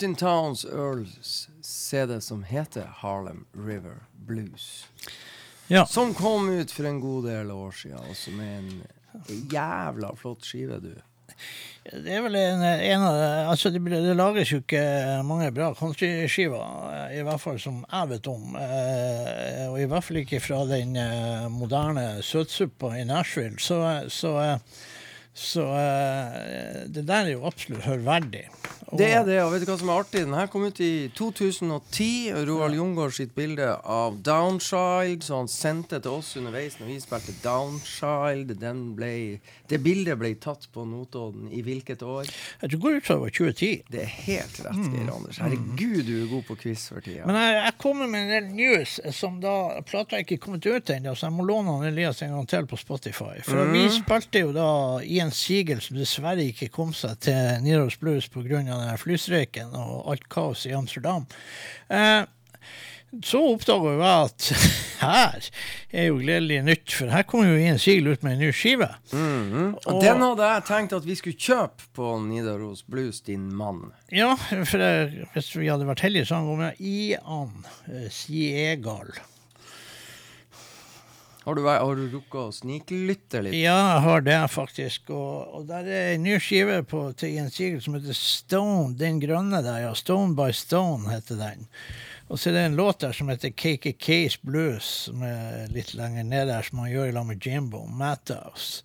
Justin Towns Earls CD som heter Harlem River Blues. Ja. Som kom ut for en god del år siden, og som er en jævla flott skive, du. Det er vel en, en av det Altså, det, det lages jo ikke mange bra countryskiver, eh, i hvert fall som jeg vet om. Eh, og i hvert fall ikke fra den eh, moderne søtsuppa i Nashville. Så, så, så, så eh, det der er jo absolutt hørverdig. Det er det, og vet du hva som er artig? Den her kom ut i 2010. Roald Jungård sitt bilde av Downchild, så han sendte til oss underveis når vi spilte Downchild. Den ble, det bildet ble tatt på Notodden i hvilket år? Jeg går ut fra det var 2010. Det er helt rett, Geir Anders. Herregud, du er god på quiz for tida. Men jeg, jeg kommer med en del news som da Plata er ikke kommet ut ennå, så jeg må låne han Elias en gang til på Spotify. For vi spilte jo da i en sigel som dessverre ikke kom seg til Nidaros Blues pga. Flystreiken og alt kaos i Amsterdam. Eh, så oppdaga jeg at her er jo gledelig nytt, for her kommer jo Ian Siegel ut med en ny skive. Og den hadde jeg tenkt at vi skulle kjøpe på Nidaros Blues, din mann. Ja, for jeg, hvis vi hadde vært heldige, så hadde han gått med Ian eh, Siegal. Har du, har du rukket å sniklytte litt? Ja, jeg har det, faktisk. Og, og der er en ny skive på, til Jens Sigel som heter Stone. Den grønne der, ja. Stone by Stone heter den. Og så er det en låt der som heter KKKs Blues, som er litt lenger ned der, som han gjør i lag med Jimbo Matthouse.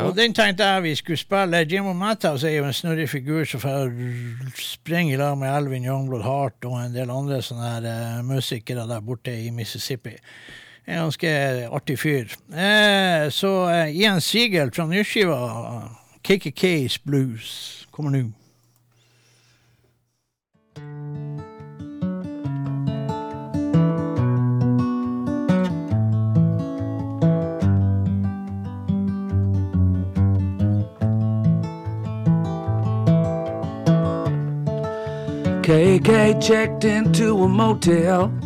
Og den tenkte jeg vi skulle spille. Jimbo Matthouse er jo en snurrig figur som får springe i lag med Alvin Youngblood Hart og en del andre sånne her uh, musikere der borte i Mississippi. En ganske artig fyr. Eh, så eh, Ian Siegel fra nyskiva KKKs Blues kommer nå. KK checked into a motel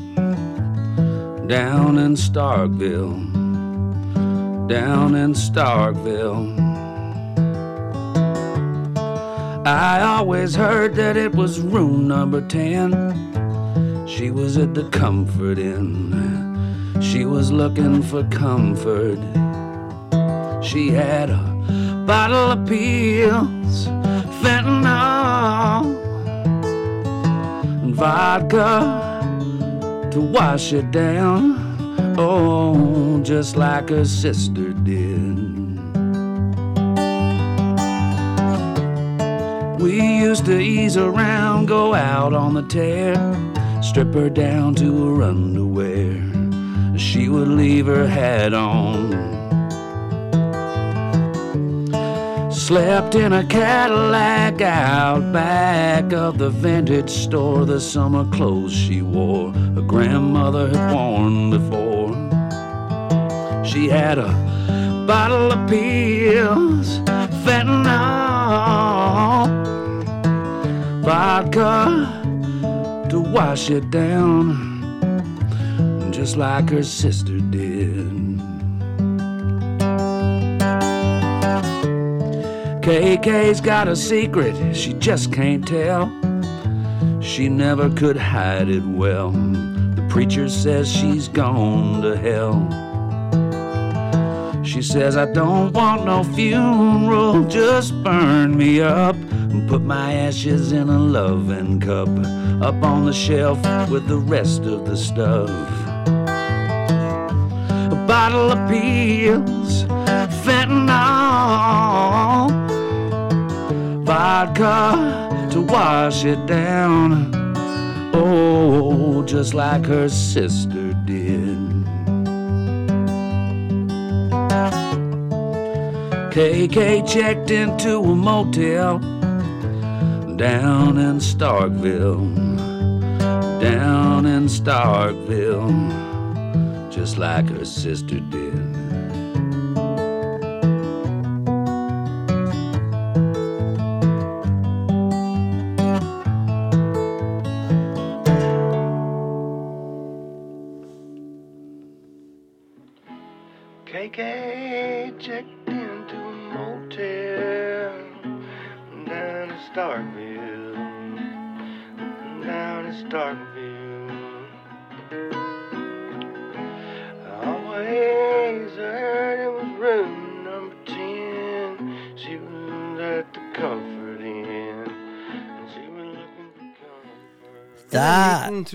down in Starkville. Down in Starkville. I always heard that it was room number 10. She was at the Comfort Inn. She was looking for comfort. She had a bottle of pills, fentanyl, and vodka to wash it down. Oh, just like her sister did. We used to ease around, go out on the tear, strip her down to her underwear. She would leave her hat on. Slept in a Cadillac out back of the vintage store. The summer clothes she wore, her grandmother had worn before. She had a bottle of pills, fentanyl, vodka to wash it down, just like her sister did. KK's got a secret she just can't tell. She never could hide it well. The preacher says she's gone to hell. She says, I don't want no funeral, just burn me up and put my ashes in a loving cup up on the shelf with the rest of the stuff. A bottle of pills, vodka to wash it down. Oh, just like her sister did. KK checked into a motel down in Starkville, down in Starkville, just like her sister did.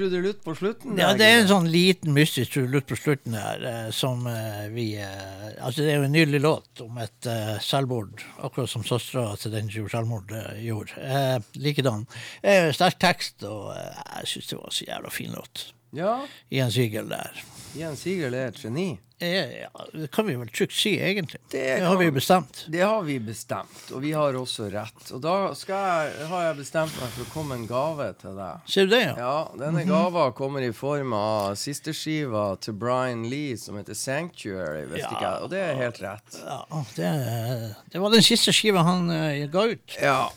Trudelutt på slutten. Ja, det er en sånn liten mystisk trudelutt på slutten her, eh, som eh, vi eh, Altså, det er jo en nydelig låt om et selvmord, akkurat som søstera til den som gjorde selvmord, gjorde. Likedan. Sterk tekst, og jeg syns det var så jævla fin låt. Ja, Ian sigel der. Jens Sigel er et geni. Eh, ja, det kan vi vel trygt si, egentlig. Det Det har vi bestemt. Det har vi bestemt, og vi har også rett. Og da jeg, har jeg bestemt meg for å komme en gave til deg. Ser du det, ja? Ja, denne gava kommer i form av sisterskiva til Brian Lee som heter Sanctuary, hvis Ja. ikke. Og det er helt rett. Ja, det, det var den siste skiva han uh, ga ut. Ja.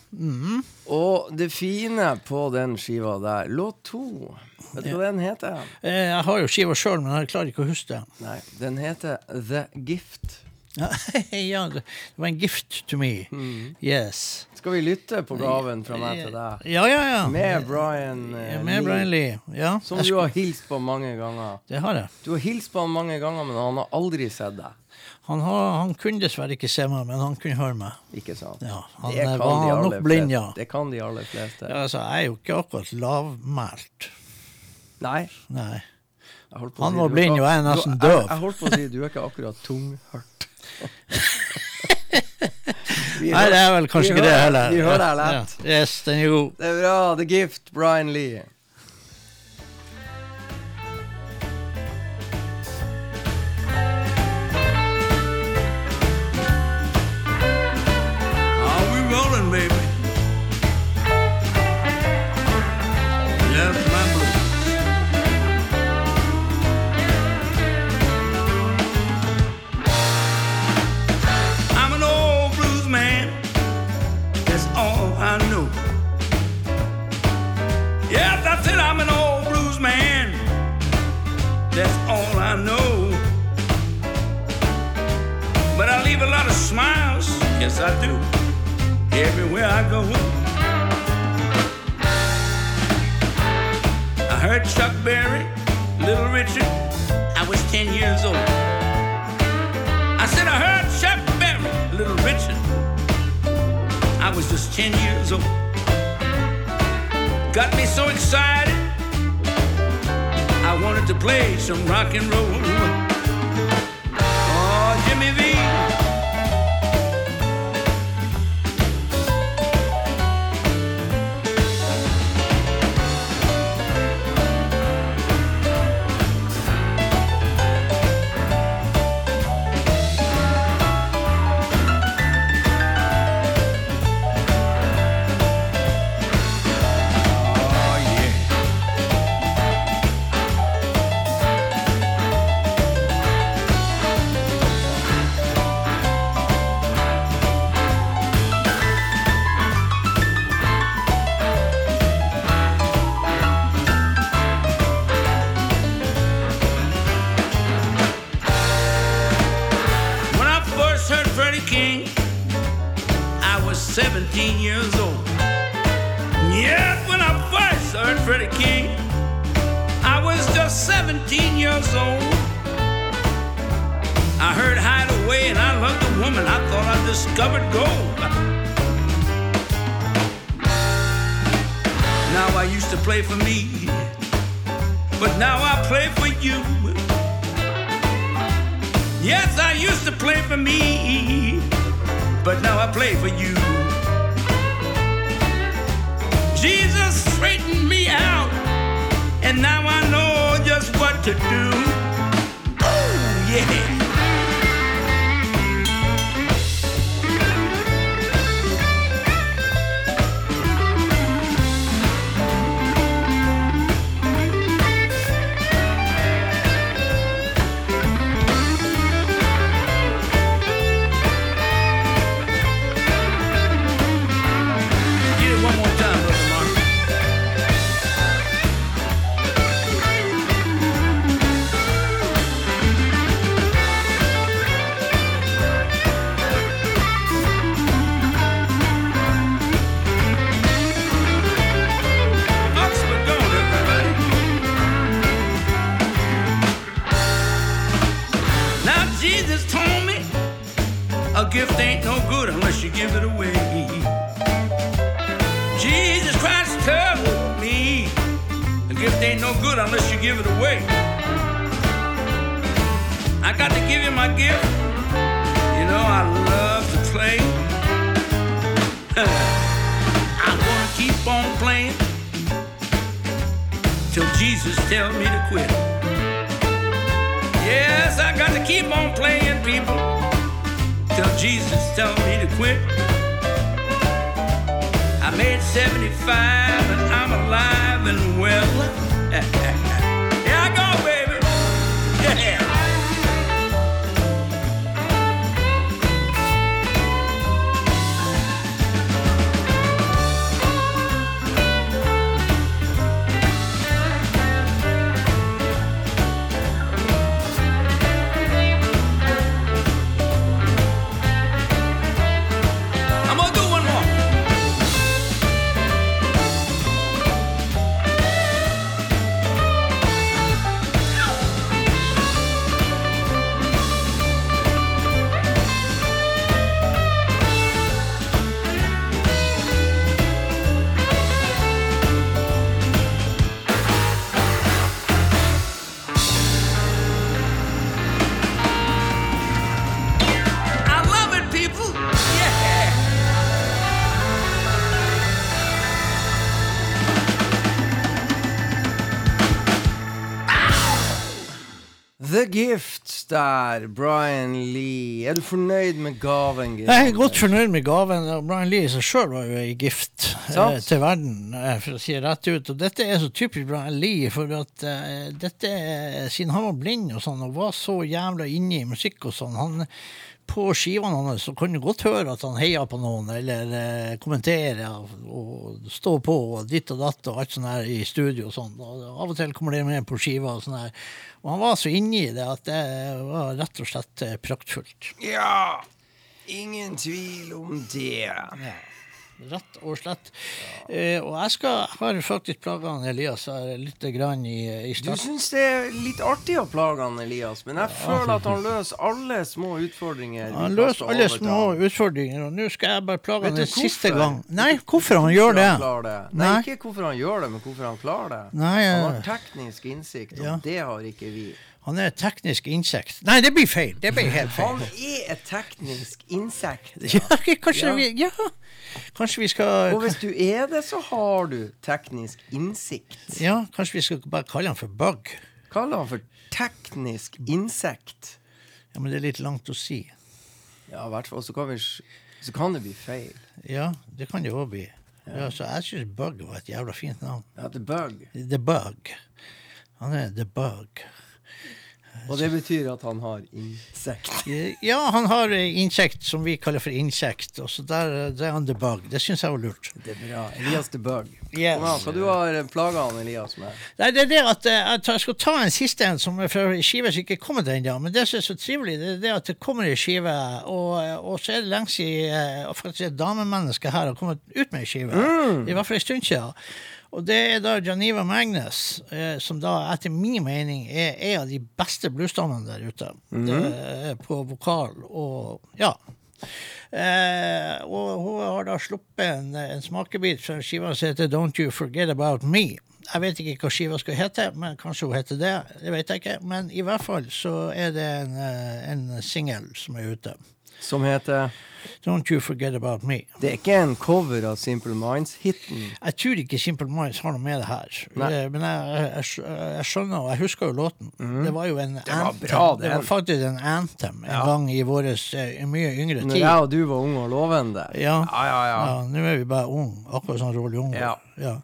Og det fine på den skiva der, låt to Vet du hva den heter? Eh, jeg har jo skiva sjøl, men jeg klarer ikke å huske det. Nei, den heter The Gift. Ja, det var en gift to me. Yes. Skal vi lytte på gaven fra meg til deg? Ja, ja, ja. Med Brian eh, Ja, Med Brian Lee. Ja, Som du har hilst på mange ganger. Det har jeg. Du har hilst på ham mange ganger, men han har aldri sett deg. Han, har, han kunne dessverre ikke se meg, men han kunne høre meg. Ikke sant? Ja, han det eh, kan var de nok blind, ja. Det kan de aller fleste. ja. Altså, jeg er jo ikke akkurat lavmælt. Nei. Nei. jeg Han si, var blind, og jeg er nesten døv. jeg holdt på å si du er ikke akkurat tunghørt. Nei, det er vel kanskje ikke det heller. Vi hører deg lett. ja. Yes, den er god. Det er bra. The Gift, Brian Lee. Smiles, yes I do, everywhere I go. I heard Chuck Berry, Little Richard, I was 10 years old. I said I heard Chuck Berry, Little Richard, I was just 10 years old. Got me so excited, I wanted to play some rock and roll. Oh, Jimmy V. Gift der, Brian Lee. Er du fornøyd med gaven? Gift? Jeg er godt fornøyd med gaven. Brian Lee i seg sjøl var jo ei gift eh, til verden, eh, for å si det rett ut. Og dette er så typisk Brian Lee, for at eh, dette Siden han var blind og sånn, og var så jævla inne i musikk og sånn han på skivene hans så kan du godt høre at han heier på noen, eller eh, kommenterer og, står på og ditt og datt og alt sånt her i studio og sånn. Og av og til kommer det med på skiva og sånn her. Og han var så inne i det at det var rett og slett eh, praktfullt. Ja! Ingen tvil om det. Rett og slett. Eh, og jeg skal har faktisk plaga Elias litt grann i, i Du start. syns det er litt artig å plage han Elias, men jeg føler at han løser alle små utfordringer. Han løser alle små utfordringer, og nå skal jeg bare plage han du en siste gang. Nei, hvorfor han gjør det? Han det. Nei, Nei. ikke hvorfor han gjør det, men hvorfor han klarer det. Nei, Han har eh, teknisk innsikt, og Ja. det har ikke vi. han er et teknisk insekt. Nei, det blir feil. Det blir helt Han er et teknisk insekt. Ja, kanskje Ja. vi Ja, kanskje vi skal Og hvis du er det, så har du teknisk innsikt. Ja, kanskje vi skal bare kalle han for bug. Kalle han for teknisk insekt. Ja, men det er litt langt å si. Ja, i hvert fall. Så kan, vi, så kan det bli feil. Ja, det kan det òg bli. Ja, så jeg syns Bug var et jævla fint navn. Ja, the bug. The Bug. Han er The Bug. Og det betyr at han har insekt. Ja, han har eh, insekt som vi kaller for insekt, og så der, eh, der er han the bug. Det syns jeg var lurt. Det er bra. Elias the Bug. Yes. Hva du har plaga han Elias med? Nei, det er det at eh, jeg skal ta en siste en som er fra skive som ikke er kommet ennå. Men det som er så trivelig, det er det at det kommer en skive, og, og så er det lenge siden eh, faktisk et damemenneske her har kommet ut med en skive. I hvert fall en stund siden. Og det er da Janiva Magnus, eh, som da etter min mening er en av de beste bluesdammene der ute. Det er på vokal og ja. Eh, og hun har da sluppet en, en smakebit fra skiva som heter Don't You Forget About Me. Jeg vet ikke hva skiva skal hete, men kanskje hun heter det. Det vet jeg ikke. Men i hvert fall så er det en, eh, en singel som er ute. Som heter Don't You Forget About Me. Det er ikke en cover av Simple Minds-hiten. Jeg tror ikke Simple Minds har noe med det her. Nei. Eh, Men jeg, jeg, jeg skjønner, og jeg husker jo låten. Det var jo en var anthem. bra, det det var faktisk en anthem en Ja. gang i vår mye yngre tid. Når jeg og du var unge og lovende. Ja. ja, ja. ja. Ja, nå er vi bare unge, akkurat som Roald Young. Ja. ja.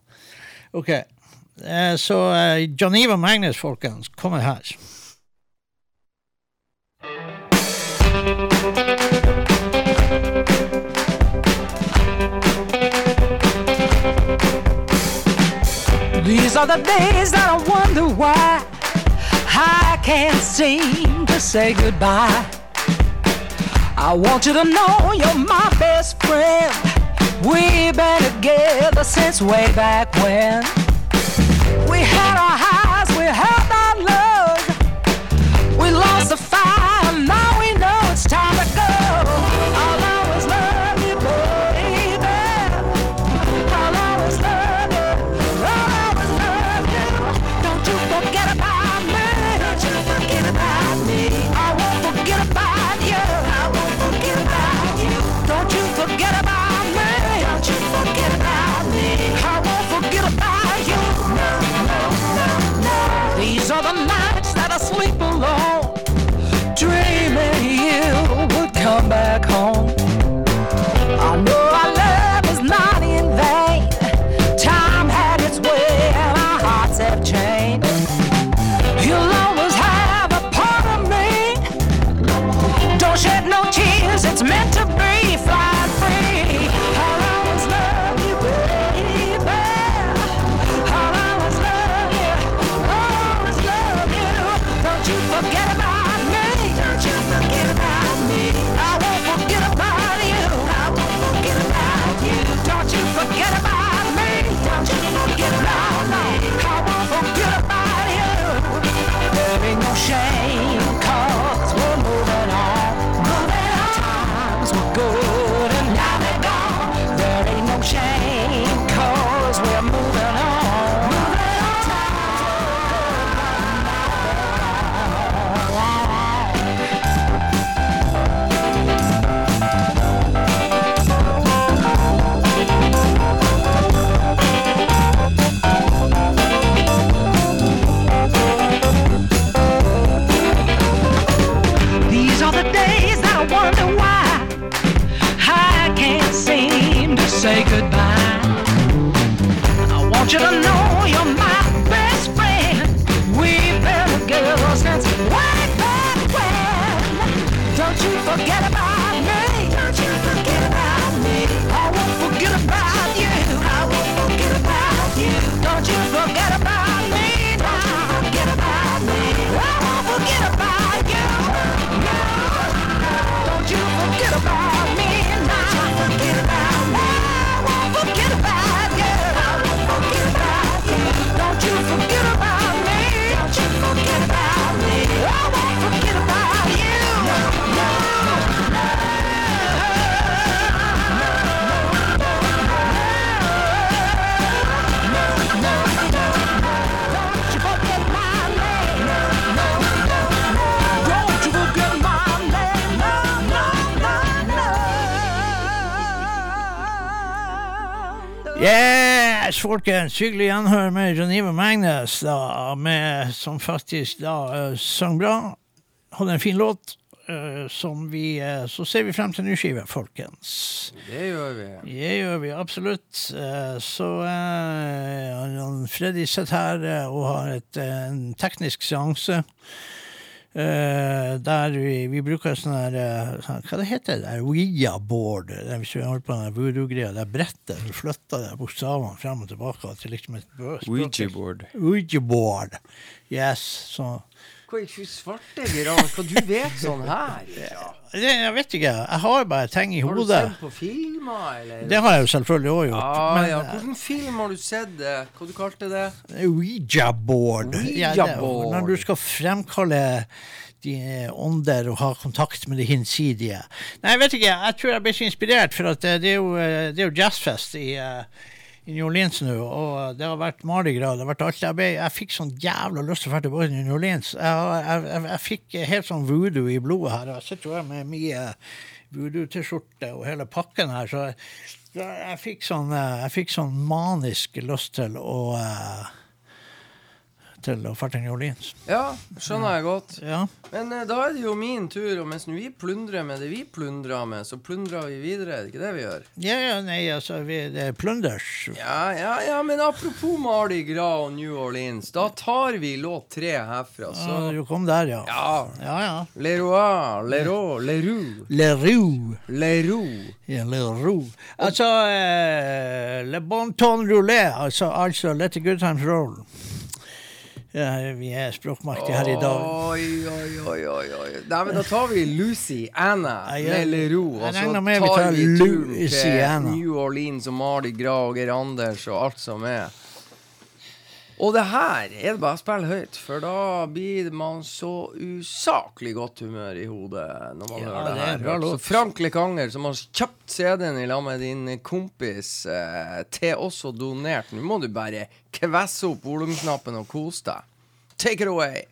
Ok. Eh, så uh, Janiva Magnus, folkens, kommer her. These are the days that I wonder why I can't seem to say goodbye. I want you to know you're my best friend. We've been together since way back when. We had our highs, we had folkens! Hyggelig gjenhør med Janiva Magnus, da, med, som faktisk da uh, sang bra. Hadde en fin låt. Uh, som vi, uh, så ser vi frem til ny skive, folkens. Det gjør vi. Det gjør vi absolutt. Uh, Så eh, Freddy sitter her eh, og har et, eh, en teknisk seanse. Eh, der vi, vi bruker sånn her eh, sånn- Hva det heter det? Ouija-board. det Hvis vi holder på med voodoo-greia. Det brettet. Du flytter det bokstavene frem og tilbake til liksom et Ouija-board. Ouija-board. Yes. Så Hva er ikke svarte gran, hva du vet sånn her? Ja. Det, Jeg vet ikke. Jeg har bare ting i Har du hodet. sett på filmer, eller? Det har jeg jo selvfølgelig òg gjort. Ah, men ja. eh, Hvilken film har du sett? det? Hva du kalte det? Ouija-board. Ja, når du skal fremkalle de ånder og ha kontakt med det hinsidige. Nei, jeg vet ikke. Jeg tror jeg ble så inspirert, for eh, det er jo, eh, det er jo jazzfest i, eh, i New Orleans nå, og det har vært Mardi Gras. Det har vært alt. Jeg, jeg fikk sånn jævla lyst til å dra tilbake til New Orleans. Jeg, jeg, jeg, fikk helt sånn voodoo i blodet her. Jeg sitter jo her med mye voodoo-T-skjorte og hele pakken her, så jeg, fikk sånn, eh, jeg fikk sånn manisk lyst til å eh, til å til New Orleans. Ja, skjønner jeg godt. Ja. Men eh, da er det jo min tur, og mens vi plundrer med det vi plundrer med, så plundrer vi videre. Er det ikke det vi gjør? Ja, ja, nei, altså, vi, det er plunders. Ja, ja, ja, men apropos Mardi Gras og New Orleans, da tar vi låt tre herfra, Så ja, du kom der, ja. Ja. Ja, ja. Leroy, Leroy, Leroux, Leroux. Leroux. Ja, Leroux. Altså, eh, Le Bon Ton Roulé, altså, altså Let the good times roll. Ja, vi er språkmaktige her i dag. Oi, oi, oi, oi, oi. Nei, men da tar vi Lucy Anna Ja, Leroux, og så regner vi tar tar vi turen til New Orleans og Mardi Gras og Geir Anders og alt som er. Og det her er det bare å spille høyt, for da blir man så usaklig godt humør i hodet når man Ja, hører det det er her. Så. Frank Lekanger, som har kjapt CD-en i lag med din kompis, eh, til oss og donert. Nå må du bare kvesse opp volumknappen og kose deg. Take it away.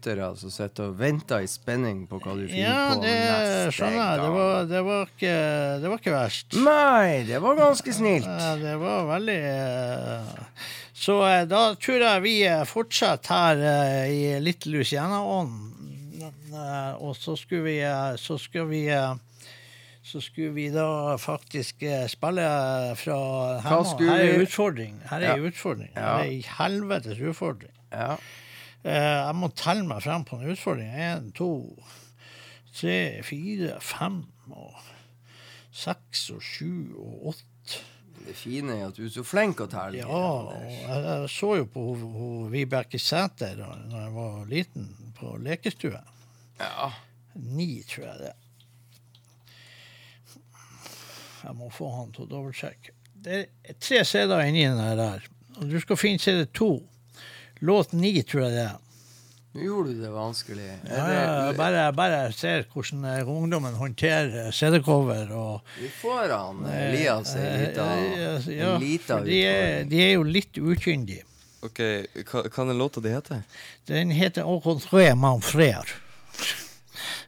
Lyttere som sitter og venter i spenning på hva du finner Ja, på det neste skjønner jeg. Det gang. var, det var, ikke, det var ikke verst. Nei, det var ganske snilt. Ja, det var veldig eh, Så eh, da tror jeg vi eh, fortsetter her i litt Luciana-ånd. Eh, Og så skulle vi Så skulle vi så skulle vi da faktisk spille fra Her, her er utfordring. Her er Ja. utfordring. Her er helvetes utfordring. Ja. Eh, jeg må telle meg frem på en utfordring. Én, to, tre, fire, fem og seks og sju og åtte. Det fine er at du er så flink å telle. Ja, jeg, så jo på Vibeke Sæter da jeg var liten, på lekestue. Ja. Ni, tror jeg det. Jeg må få han til å dobbeltsjekke. Det er tre CD-er inni den der. Og du skal finne CD to. Låt ni, tror jeg det er. Nå gjorde du det vanskelig. Ja, det, jeg bare, bare ser hvordan eh, ungdommen håndterer CD-cover Vi får han Elias en Eh, lita, eh, ja, en lita de, er, utfordring. de er jo litt ukyndige. Ok, hva, er den låta de heter? Den heter Au contraire man frère.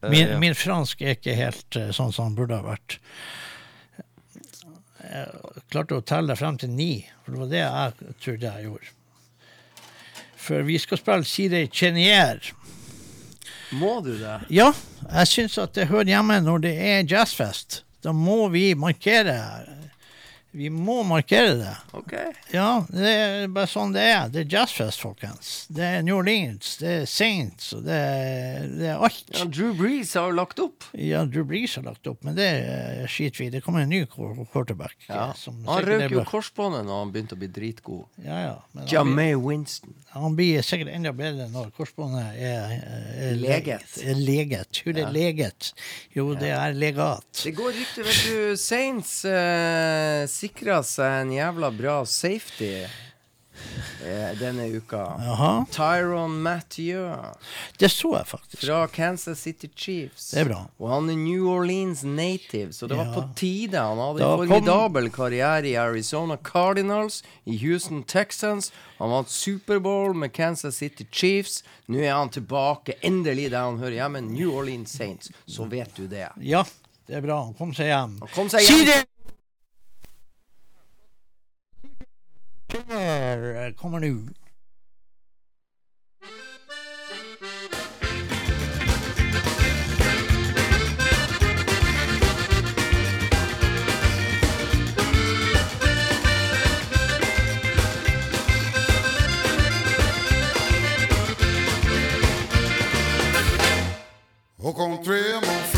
Min, Min, ja. min fransk er ikke helt eh, sånn som den burde ha vært. Jeg klarte å telle frem til ni, for det var det jeg trodde jeg gjorde. For vi skal spille Side Chenier. Må du det? Ja, jeg syns at det hører hjemme når det er jazzfest. Da må vi markere Vi må markere det. OK. Ja, det er bare sånn det er. Det er jazzfest, folkens. Det er New Orleans, det er Saints, og det er, det er alt. Ja, Drew Breeze har jo lagt opp. Ja, Drew Brees har lagt opp, men det skiter vi i. Det kommer en ny quarterback. Ja. som Han røk jo korsbåndet når han begynte å bli dritgod. Ja, ja. Jamay Winston. Han blir sikkert enda bedre når korsbåndet er, er Leget. Er leget. Hvor er er leget. Jo, det er legat. Det går rykter, vet du. Saints uh, sikra seg en jævla bra safety eh, denne uka. Jaha. Tyron Mathieu Det så jeg faktisk. fra Kansas City Chiefs. Det er bra. Og han er New Orleans native, så det var på tide. Han hadde Da en kom- karriere i Arizona Cardinals, i Houston Texans. Han vant Superbowl med Kansas City Chiefs. Nå er han tilbake, endelig der han hører hjemme, New Orleans Saints. Så vet du det. Ja, det er bra. Han kom seg hjem. Han kom seg hjem. Det! Her kommer nå. Au contraire, mon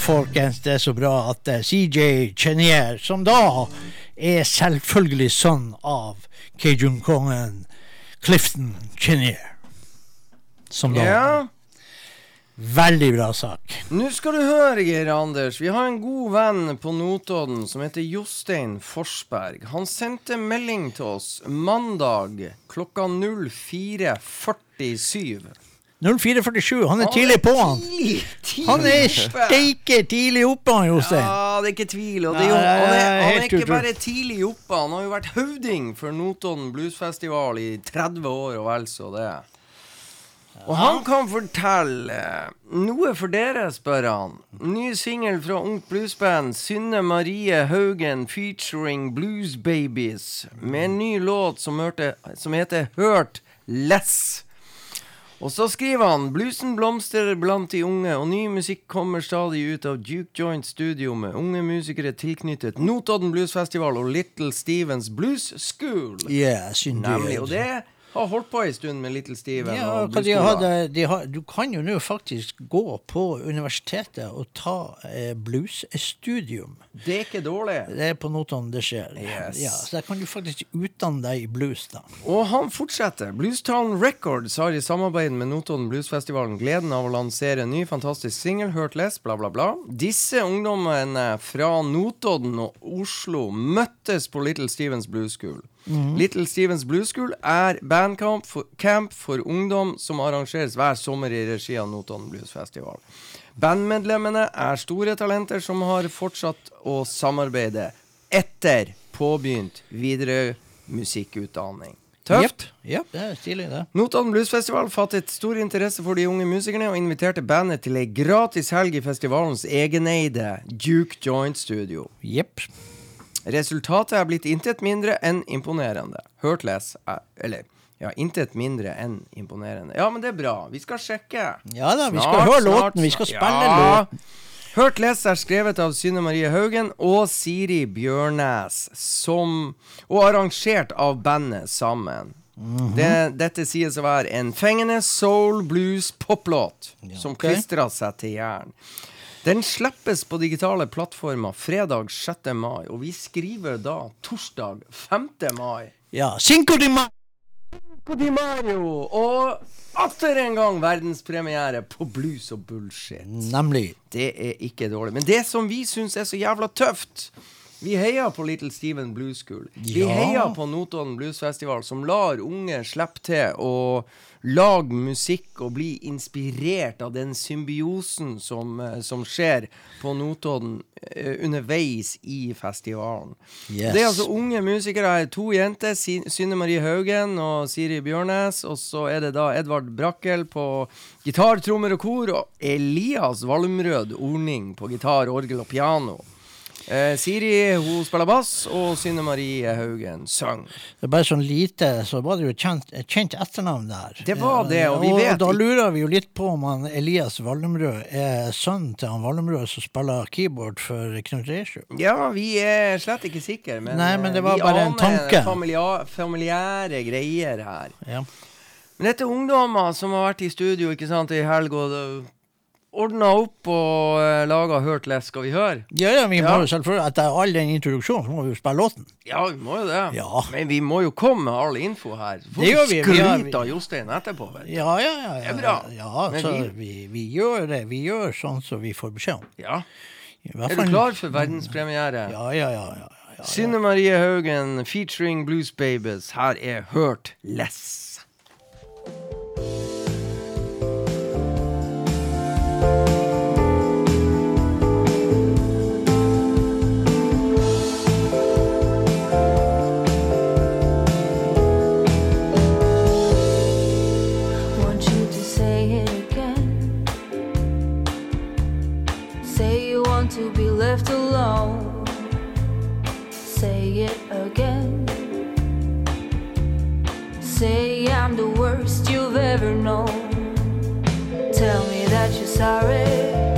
folkens, det er så bra at eh, CJ Chenier, som da er selvfølgelig sønn av Kejun-kongen Clifton Chenier. Som da Ja. Veldig bra sak. Nå skal du høre, Geir Anders. Vi har en god venn på Notodden som heter Jostein Forsberg. Han sendte melding til oss mandag klokka 04.47. 0447, han er tidlig på, han. Tidlig, tidlig Han er steike tidlig oppe, han Jostein. Ja, det er ikke tvil. Og det er jo, han, er, er han er ikke bare tidlig oppe, han har jo vært høvding for Notodden Bluesfestival i 30 år og vel så det. Og han kan fortelle noe for dere, spør han. Ny singel fra ungt bluesband Synne Marie Haugen featuring Blues Babies med en ny låt som, hørte, som heter Hørt Less. Og så skriver han Bluesen blomstrer blant de unge, og ny musikk kommer stadig ut av Duke Joint Studio med unge musikere tilknyttet Notodden Bluesfestival og Little Stevens Blues School. Yes, indeed. Nemlig. Og det har holdt på en stund med Little Steven. Ja, og Blueskolen. de hadde, de har, du kan jo nå faktisk gå på universitetet og ta eh, bluesstudium. Det er ikke dårlig. Det er på Notodden det skjer. Yes. Ja, så der kan du faktisk utdanne deg i blues, da. Og han fortsetter. Bluestown Records har i samarbeid med Notodden Bluesfestivalen gleden av å lansere en ny fantastisk singel, Hørt Les, bla, bla, bla. Disse ungdommene fra Notodden og Oslo møttes på Little Stevens Blues School. Little Stevens Blues School er bandcamp for, camp for ungdom som arrangeres hver sommer i regi av Notodden Bluesfestival. Bandmedlemmene er store talenter som har fortsatt å samarbeide etter påbegynt videre musikkutdanning. Tøft. Ja, det er stilig, det. Notodden Bluesfestival fattet stor interesse for de unge musikerne og inviterte bandet til ei gratis helg i festivalens egeneide Duke Joint Studio. Jepp. Resultatet er blitt intet mindre enn imponerende. Hørt les er Eller, ja, intet mindre enn imponerende. Ja, men det er bra. Vi skal sjekke. Ja da, vi Snart, skal høre snart, låten. Vi skal spille Ja. låten. Hørt les er skrevet av Synne Marie Haugen og Siri Bjørnæs, som, og arrangert av bandet sammen. Mhm. det, dette sies å være en fengende soul blues poplåt som ok. klistrer seg til jern. Den slippes på digitale plattformer fredag 6. mai, og vi skriver da torsdag 5. mai. Ja, Cinco de Mayo. Di Mayo! Og atter en gang verdenspremiere på Blues og bullshit. Nemlig. Det er ikke dårlig. Men det som vi syns er så jævla tøft Vi heier på Little Steven Blues School. Vi Ja. heier på Notodden Blues Festival, som lar unge slippe til å lage musikk og bli inspirert av den symbiosen som, eh, som skjer på Notodden eh, underveis i festivalen. Yes. Det er altså unge musikere. her. To jenter, Synne Marie Haugen og Siri Bjørnes. Og så er det da Edvard Brakkel på gitar, trommer og kor, og Elias Valmrød Orning på gitar, orgel og piano. Eh, Siri hun spiller bass, og Synne Marie Haugen sang. Det er bare sånn lite, så var det jo et kjent, et kjent etternavn der. Det var det, og vi vet Og da lurer vi jo litt på om han Elias Vallemrød er sønnen til han Vallemrød som spiller keyboard for Knut Reisjø. Ja, vi er slett ikke sikre, men, Nei, men det eh, var vi bare en aner tanke. Familiar, familiære greier her. Ja. Men dette er ungdommer som har vært i studio ikke sant, i helg og ordna opp og uh, laga Hørt lest skal vi høre? Ja, ja, vi må Ja. jo selvfølgelig, etter all den introduksjonen, så må vi jo spille låten. Ja, vi må jo det. Ja. Men vi må jo komme med all info her. Får Det gjør vi. Vi av Jostein etterpå. Vet du. Ja, ja, ja. ja. Det er bra. Ja, Men så vi- vi, vi gjør det. Vi gjør sånn som vi får beskjed om. Ja. Er du klar for verdenspremiere? Ja, ja, ja. ja, ja. Synne Marie Haugen featuring Blues Babies. Her er Hørt less. Left alone. Say it again. Say I'm the worst you've ever known. Tell me that you're sorry.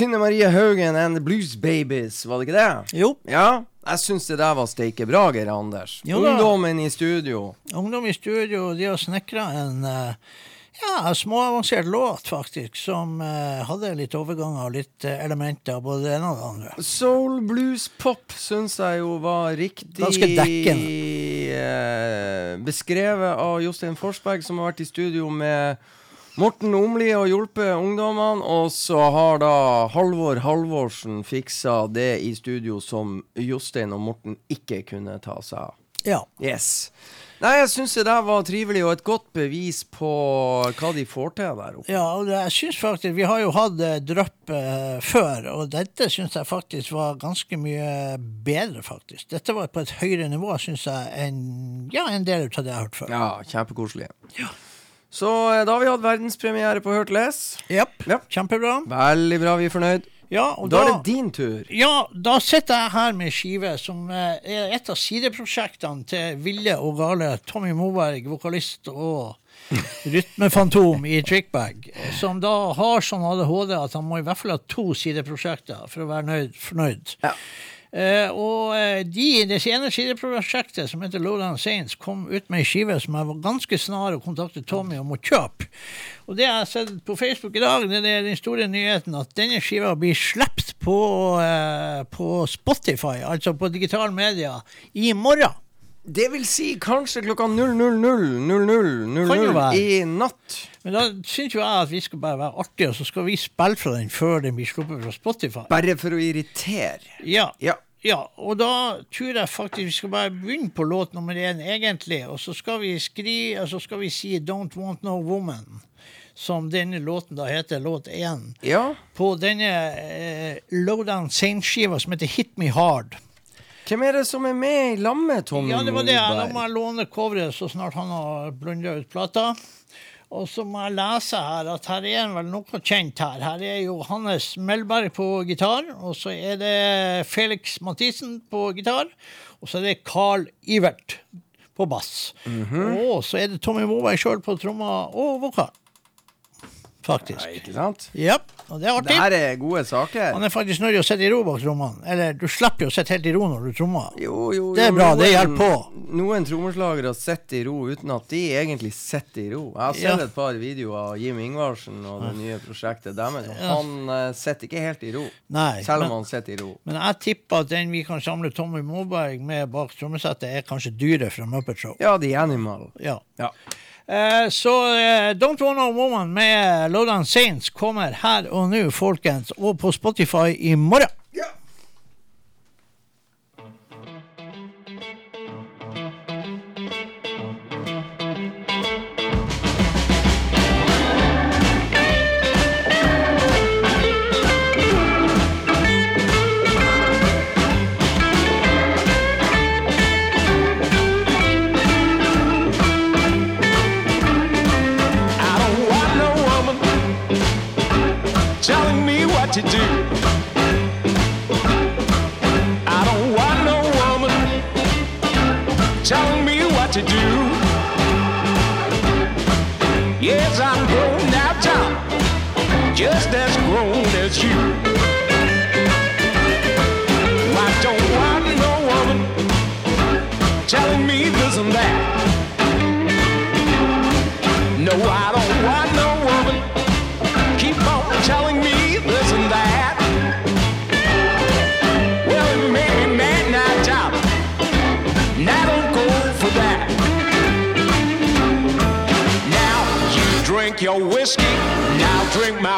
Synne Marie Haugen and The Blues Babies, var det ikke det? Jo. Ja, jeg syns det der var steike bra, Geir Anders. Jo da. Ungdommen i studio. Ungdom i studio de har snekra en eh, ja, småavansert låt, faktisk, som eh, hadde litt overganger og litt eh, elementer av både det ene og det andre. Soul, blues, pop syns jeg jo var riktig Ganske dekkende. eh, beskrevet av Jostein Forsberg, som har vært i studio med Morten Omli har hjulpet ungdommene. Og så har da Halvor Halvorsen fiksa det i studio som Jostein og Morten ikke kunne ta seg av. Ja. Yes. Nei, jeg syns det der var trivelig, og et godt bevis på hva de får til der oppe. Ja, og jeg synes faktisk, Vi har jo hatt eh, drypp eh, før, og dette syns jeg faktisk var ganske mye bedre, faktisk. Dette var på et høyere nivå, syns jeg, enn ja, en del av det jeg har hørt før. Ja, kjempekoselig. Så eh, da har vi hatt verdenspremiere på Hørt Les. Japp, kjempebra. Veldig bra, vi er fornøyd. Ja, og da, er det din tur. Ja, da sitter jeg her med skive som eh, er et av sideprosjektene til ville og gale Tommy Moberg, vokalist og rytmefantom i Trickbag, som da har sånn ADHD at han må i hvert fall ha to sideprosjekter for å være nøyd, fornøyd. Eh, og de de, det ene sideprosjektet, som heter Lowland Saints, kom ut med ei skive som jeg var ganske snar å kontakte Tommy om å kjøpe. Og det jeg har sett på Facebook i dag, det er den store nyheten at denne skiva blir sluppet på, eh, på Spotify, altså på digital media, i morgen. Det vil si kanskje klokka 000.00 Kan jo være. i natt. Men da syns jo jeg at vi skal bare være artige, og så skal vi spille fra den før den blir sluppet fra Spotify. Bare for å irritere. Ja. Ja. Ja, og da tror jeg faktisk vi skal bare begynne på låt nummer én, egentlig. Og så skal vi skri, så skal vi si 'Don't Want No Woman', som denne låten da heter, låt én. Ja. På denne eh, Lowdown Saint-skiva som heter 'Hit Me Hard'. Hvem er det som er med i lammet, Tommy Ja, det var det. Moberg? må jeg låne coveret så snart han har blunda ut plata. Og så må jeg lese her at her er han vel noe kjent her. Her er jo Hannes Melberg på gitar, og så er det Felix Mathisen på gitar, og så er det Carl Ivert på bass. Mhm. Og så er det Tommy Moberg sjøl på trommer og vokal. Faktisk. Ikke sant? Ja, og det er artig. Det her er gode saker. Han er faktisk nødt til å sitte i ro bak trommene. Eller du slipper jo å sitte helt i ro når du trommer. Jo, jo, jo, Det er bra, bra, det hjelper på. Noen trommeslagere sitter i ro uten at de egentlig sitter i ro. Jeg har sett Ja. et par videoer av Jim Ingvarsen og det nye prosjektet deres. Ja. Han uh, sitter ikke helt i ro. Nei, selv om men- han sitter i ro. Men jeg tipper at den vi kan samle Tommy Moberg med bak trommesettet, er kanskje dyret fra Muppet Show. Ja, The Animal. Ja. Ja. Eh, så eh, Don't Want No Woman med Lodan Saints kommer her og nå, folkens, og på Spotify i morgen. To do.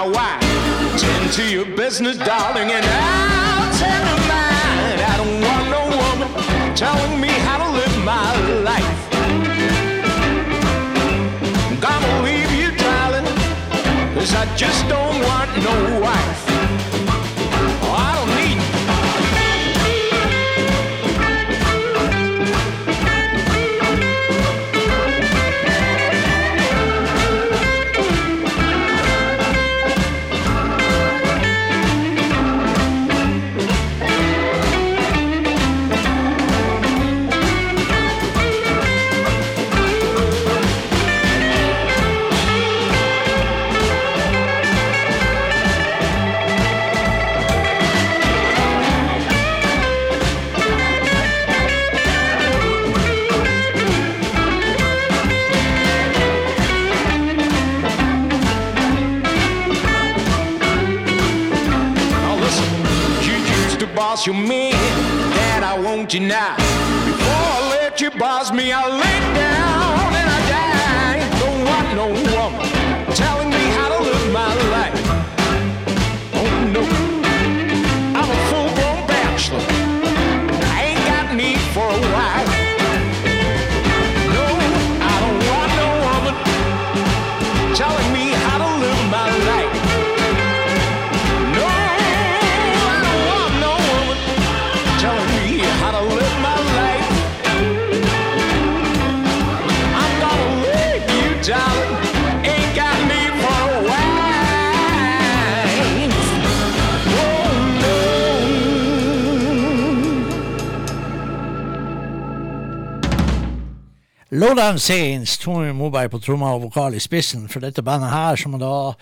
My wine. Tend to your business, darling, and I'll tend to mine. I don't want no woman telling me how to live my life. Gonna leave you, darling, cause I just don't want no wife. Cause you mean that I want you now. Before I let you boss me, I'll lay down Lowdown Saints, Tommy Moberg på trommer og vokal i spissen for dette bandet her, som da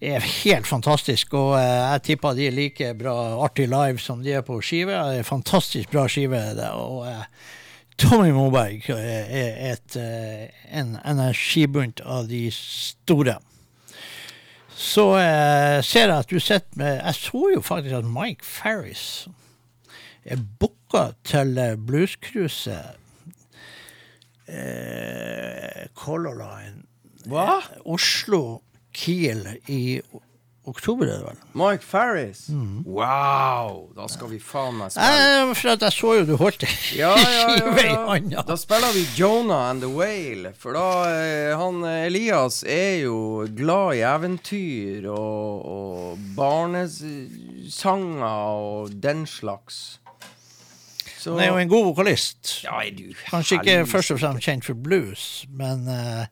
er helt fantastisk. Og eh, jeg tipper de er like bra artig live som de er på skive. Det er fantastisk bra skive. Og eh, Tommy Moberg er er et, eh, en energibunt av de store. Så eh, ser jeg at du sitter med Jeg så jo faktisk at Mike Farris er booka til eh, bluescruiset eh, Color Line. Hva? Eh, Oslo Kiel i oktober, er det vel? Mike Farris? Mm. Wow! Da skal vi faen meg spille. Eh, for jeg så jo du holdt ei Ja, ja, ja, ja. Da spiller vi Jonah and the Whale. For da eh, Han eh, Elias er jo glad i eventyr og, og barnesanger og den slags. Så Han er jo en god vokalist. Ja, du Kanskje ikke først og fremst kjent for blues, men uh,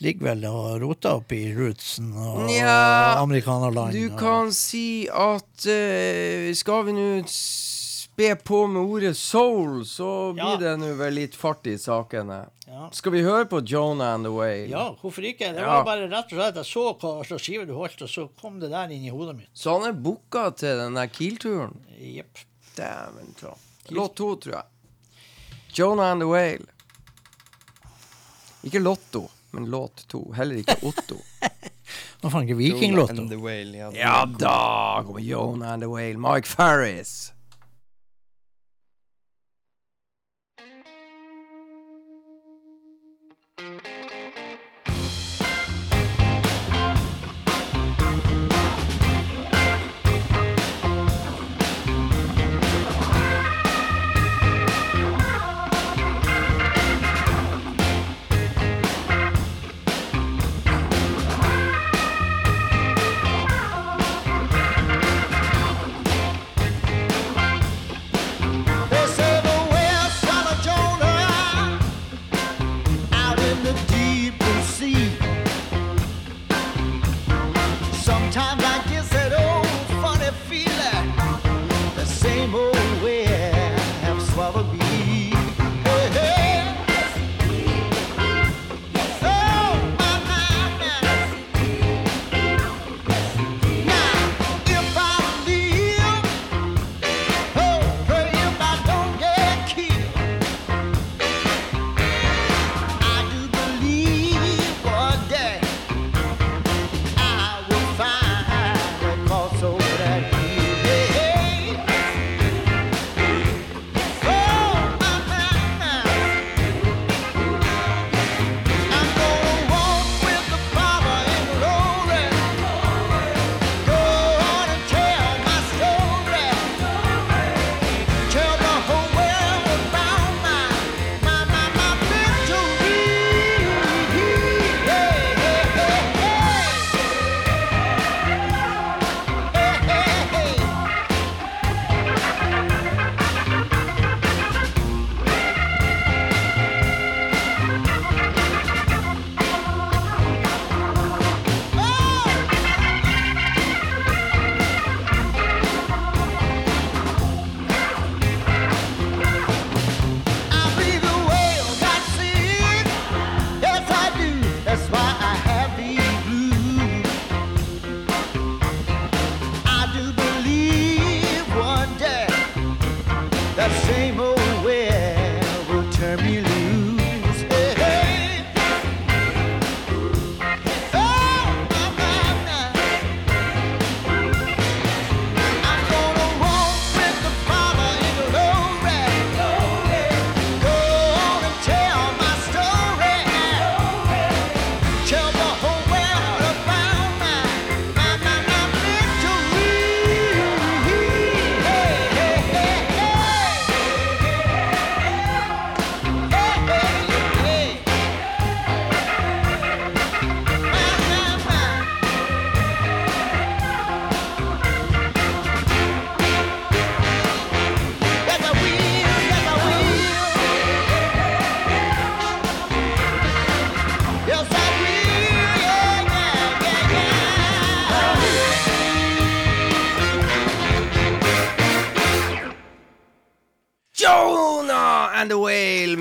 ligger vel og roter opp i rootsen og ja, amerikanerland. Du og- kan si at uh, Skal vi nå spe på med ordet soul, så blir det nå vel litt fart i sakene. Ja. Skal vi høre på Jonah and the Whale? Ja, hvorfor ikke? Det Ja. var bare rett og slett Jeg så hva slags skive du holdt, og så kom det der inn i hodet mitt. Så han er booka til den der Kiel-turen? Jepp. Dæven ta. Låt to, tror jeg. Jonah and the Whale. Ikke Lotto, men låt to. Heller ikke Otto. Nå fant ikke the Whale, ja. ja da kommer Jonah and the Whale. Mike Farris.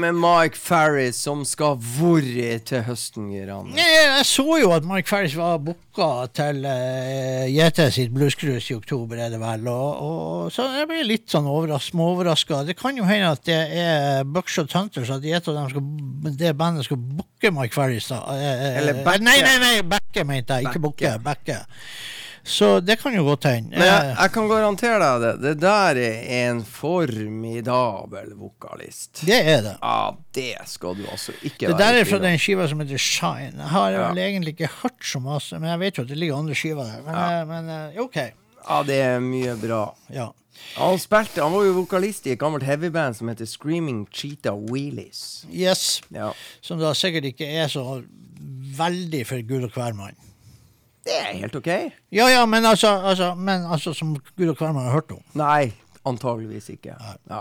Med Mike Farris, som skal hvor til høsten, Giran. Jeg så jo at Mike Farris var booka til uh, JT sitt bluescruise i oktober, er det vel. Og, og, så jeg ble litt sånn overras småoverraska. Det kan jo hende at det er Buckshot Hunters, at JT og dem skal, det bandet skal booke Mike Farris, da. Eh, Eller backe. Nei, nei, nei, backe, mente jeg. Ikke booke. Backe. Så det kan jo godt hende. Men jeg, Eh, jeg kan garantere deg det. Det der er en formidabel vokalist. Det er det. Ja, det skal du altså ikke Det være der er fra den skiva som heter Shine. Jeg har Ja. vel egentlig ikke hørt så masse, men jeg vet jo at det ligger andre skiver der. Men, Ja. eh, men eh, OK. Ja, det er mye bra. Ja. Han spilte, han var jo vokalist i et gammelt heavyband som heter Screaming Cheetah Wheelies. Yes. Ja. Som da sikkert ikke er så veldig for gud og hvermann. Det er helt OK. Ja, ja, men altså, altså, men altså som gud og hvermann har hørt om. Nei, antageligvis ikke. Ja.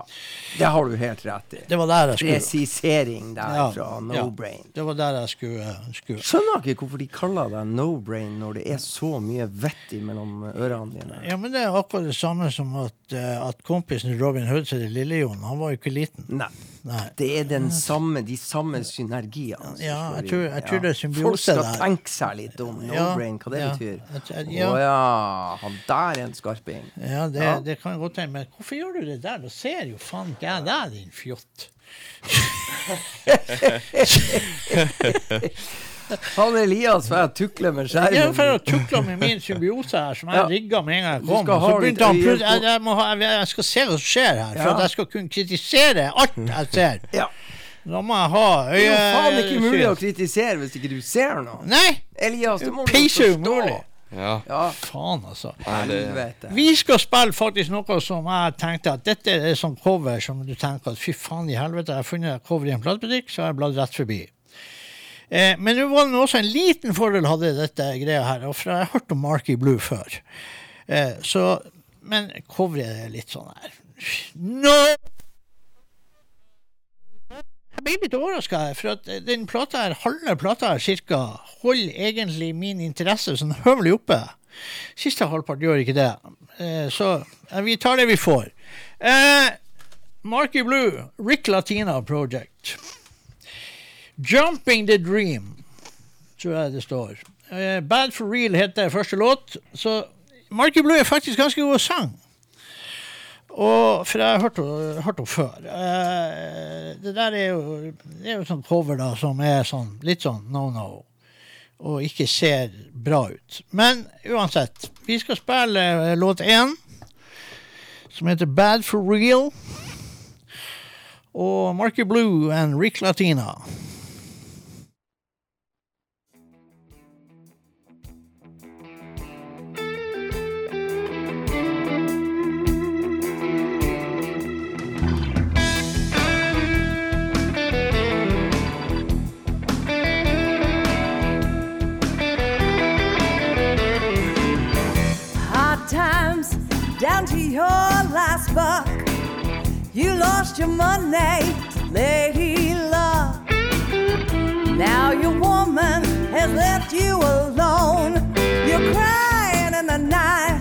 Det har du helt rett i. Det var der jeg skulle. Presisering der Ja, fra No ja. Brain. Det var der jeg skulle, skulle. Skjønner ikke hvorfor de kaller deg No Brain når det er så mye vett mellom ørene dine. Ja, men det er akkurat det samme som at, eh, at kompisen Robin Hood heter Lille-Jon, han var jo ikke liten. Nei. Nei. Det er den samme, de samme synergiene. Ja, jeg tror- jeg tror det er symbiose Folk skal der. tenke seg litt om. No Ja, brain, hva det ja. betyr. Å ja. ja, han der er en skarping. Ja, det, det kan godt hende. Men hvorfor gjør du det der? Da ser jo faen ikke jeg deg, din fjott. Han Elias får jeg tukle med skjermen. Jeg for å tukle med min symbiose her, som jeg Ja. rigga med en gang jeg kom. Så begynte han plutselig jeg, jeg, må ha, jeg, jeg skal se hva som skjer her, for Ja. at jeg skal kunne kritisere alt jeg ser. Ja. Da må jeg ha Det er jo faen ikke mulig å kritisere hvis ikke du ser noe. Nei! Elias, det må du forstå. Ja. Ja, Faen, altså. Helvete. Vi skal spille faktisk noe som jeg tenkte at dette er sånn cover som du tenker at fy faen i helvete, jeg har funnet cover i en platebutikk, så har jeg bladd rett forbi. Eh, men nå var det også en liten fordel hadde dette greia her, for jeg har hørt om Marky Blue før. Eh, så, men coveret er litt sånn her No! Jeg ble litt overraska her, for at den plata her, halve plata her cirka, holder egentlig min interesse sånn høvelig oppe. Siste halvpart gjør ikke det. Eh, så eh, vi tar det vi får. Eh, Marky Blue, Rick Latina Project. Jumping the Dream, tror jeg det står. Eh, Bad for Real heter første låt. Så Marky Blue er faktisk ganske god sang. Og, for jeg har hørt henne før. Uh, det der er jo, det er jo sånn cover da, som er sånn, litt sånn no-no. Og ikke ser bra ut. Men uansett, vi skal spille eh, låt én, som heter Bad for Real. Og Marky Blue and Rick Latina. Down to your last buck. You lost your money lady luck. Now your woman has left you alone. You're crying in the night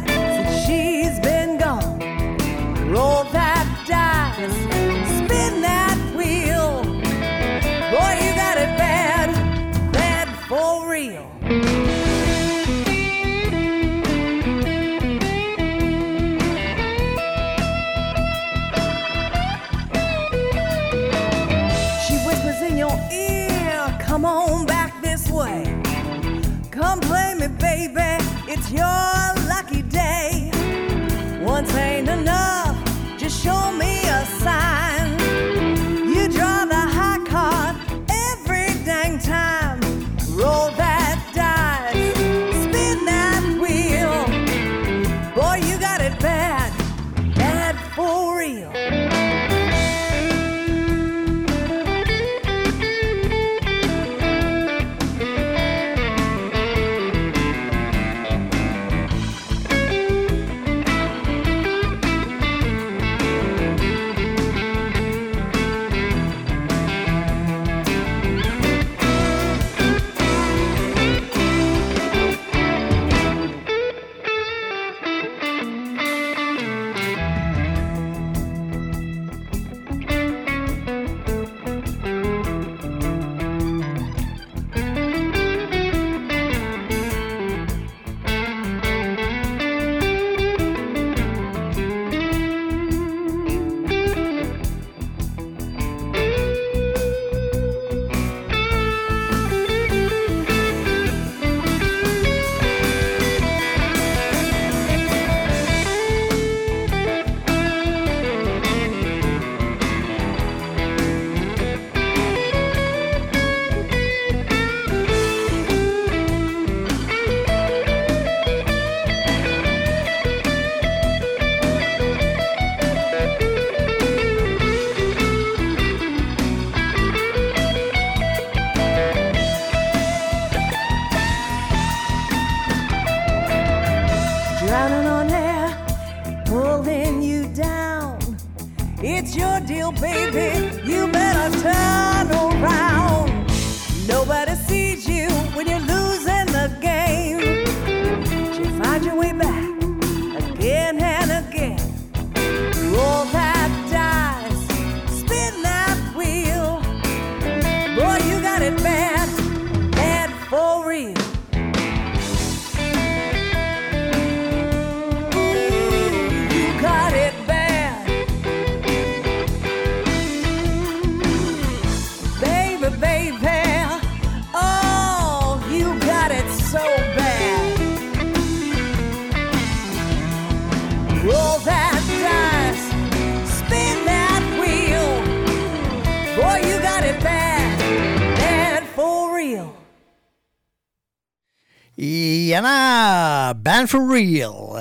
Band for Real.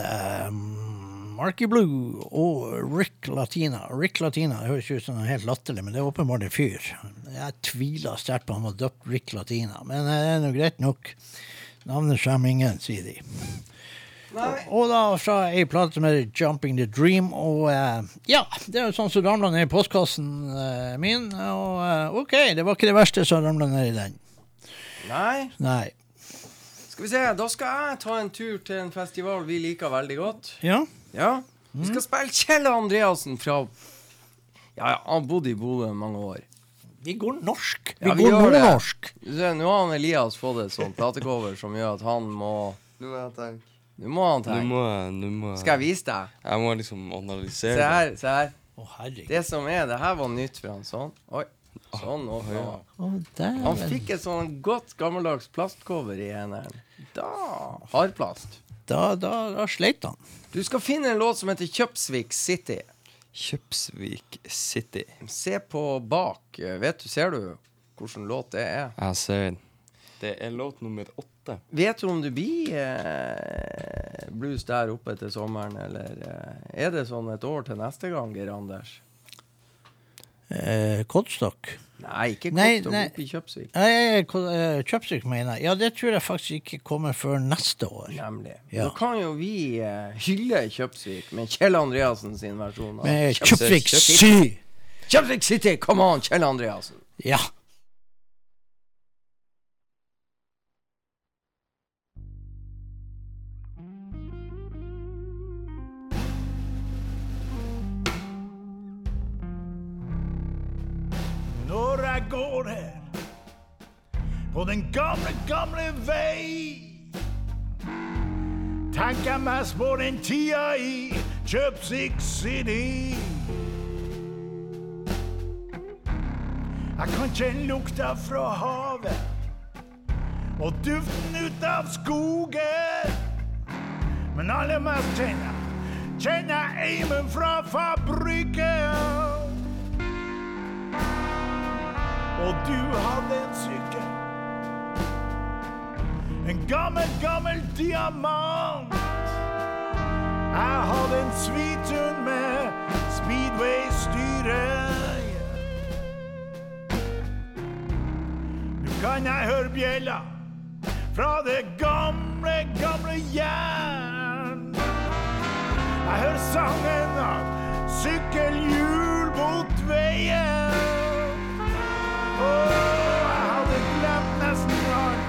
um, Marky Blue og Rick Latina. Rick Latina det høres ut som helt latterlig, men det er åpenbart en fyr. Jeg tviler sterkt på han var døpt Rick Latina, men det er nå greit nok. Navnet skjemmer ingen, sier de. Og da fra ei plate som heter Jumping the Dream. Og uh, ja, det er jo sånn som ramla ned i postkassen uh, min. Og uh, OK, det var ikke det verste som ramla ned i den. Nei. Nei. Skal vi se, da skal jeg ta en tur til en festival vi liker veldig godt. Ja? Ja. Vi skal spille Kjell Andreassen fra Ja, ja, han bodde i Bodø mange år. Vi går norsk. Ja, Vi går det. nordnorsk. Se, Nå har han Elias fått et sånt platecover som gjør at han må Nå må jeg tenke. Nå må han Nå tenke. må jeg nå må jeg- Skal jeg vise deg? Jeg må liksom analysere Se her. se her Å, herregud. Det som er, det her var nytt for han. Sånn. Oi. Sånn åpna han. Oh. Han fikk et sånn godt gammeldags plastcover i hendene. Da Hardplast. Da, da, da sleit han. Du skal finne en låt som heter Kjøpsvik City. Kjøpsvik City. Se på bak. Vet du, Ser du hvilken låt det er? Jeg ser den. Det er låt nummer åtte. Vet du om det blir eh, blues der oppe til sommeren, eller eh, er det sånn et år til neste gang, Geir Anders? Eh, Kodstokk. Nei, ikke nei. oppe i Kjøpsvik. Eh, Kjøpsvik, mener jeg. Ja, det tror jeg faktisk ikke kommer før neste år. Nemlig. Ja. Da kan jo vi eh, hylle Kjøpsvik med Kjell Andreassen sin versjon. av Kjøpsvik Kjøpsvik City. Kjøpsvik City, come on, Kjell Andreassen. Ja. Tenker jeg mest på den tida i Kjøpsvik City. Jeg kan kjenne lukta fra havet og duften ut av skogen. Men aller mest kjenner kjenner eimen fra fabrikken. Og du hadde en sykkel. En gammel, gammel diamant. Jeg hadde en svitun med speedway-styret. Nå kan jeg høre bjella fra det gamle, gamle jern. Jeg hører sangen av sykkelhjul mot veien. Åh, jeg hadde glemt nesten alt.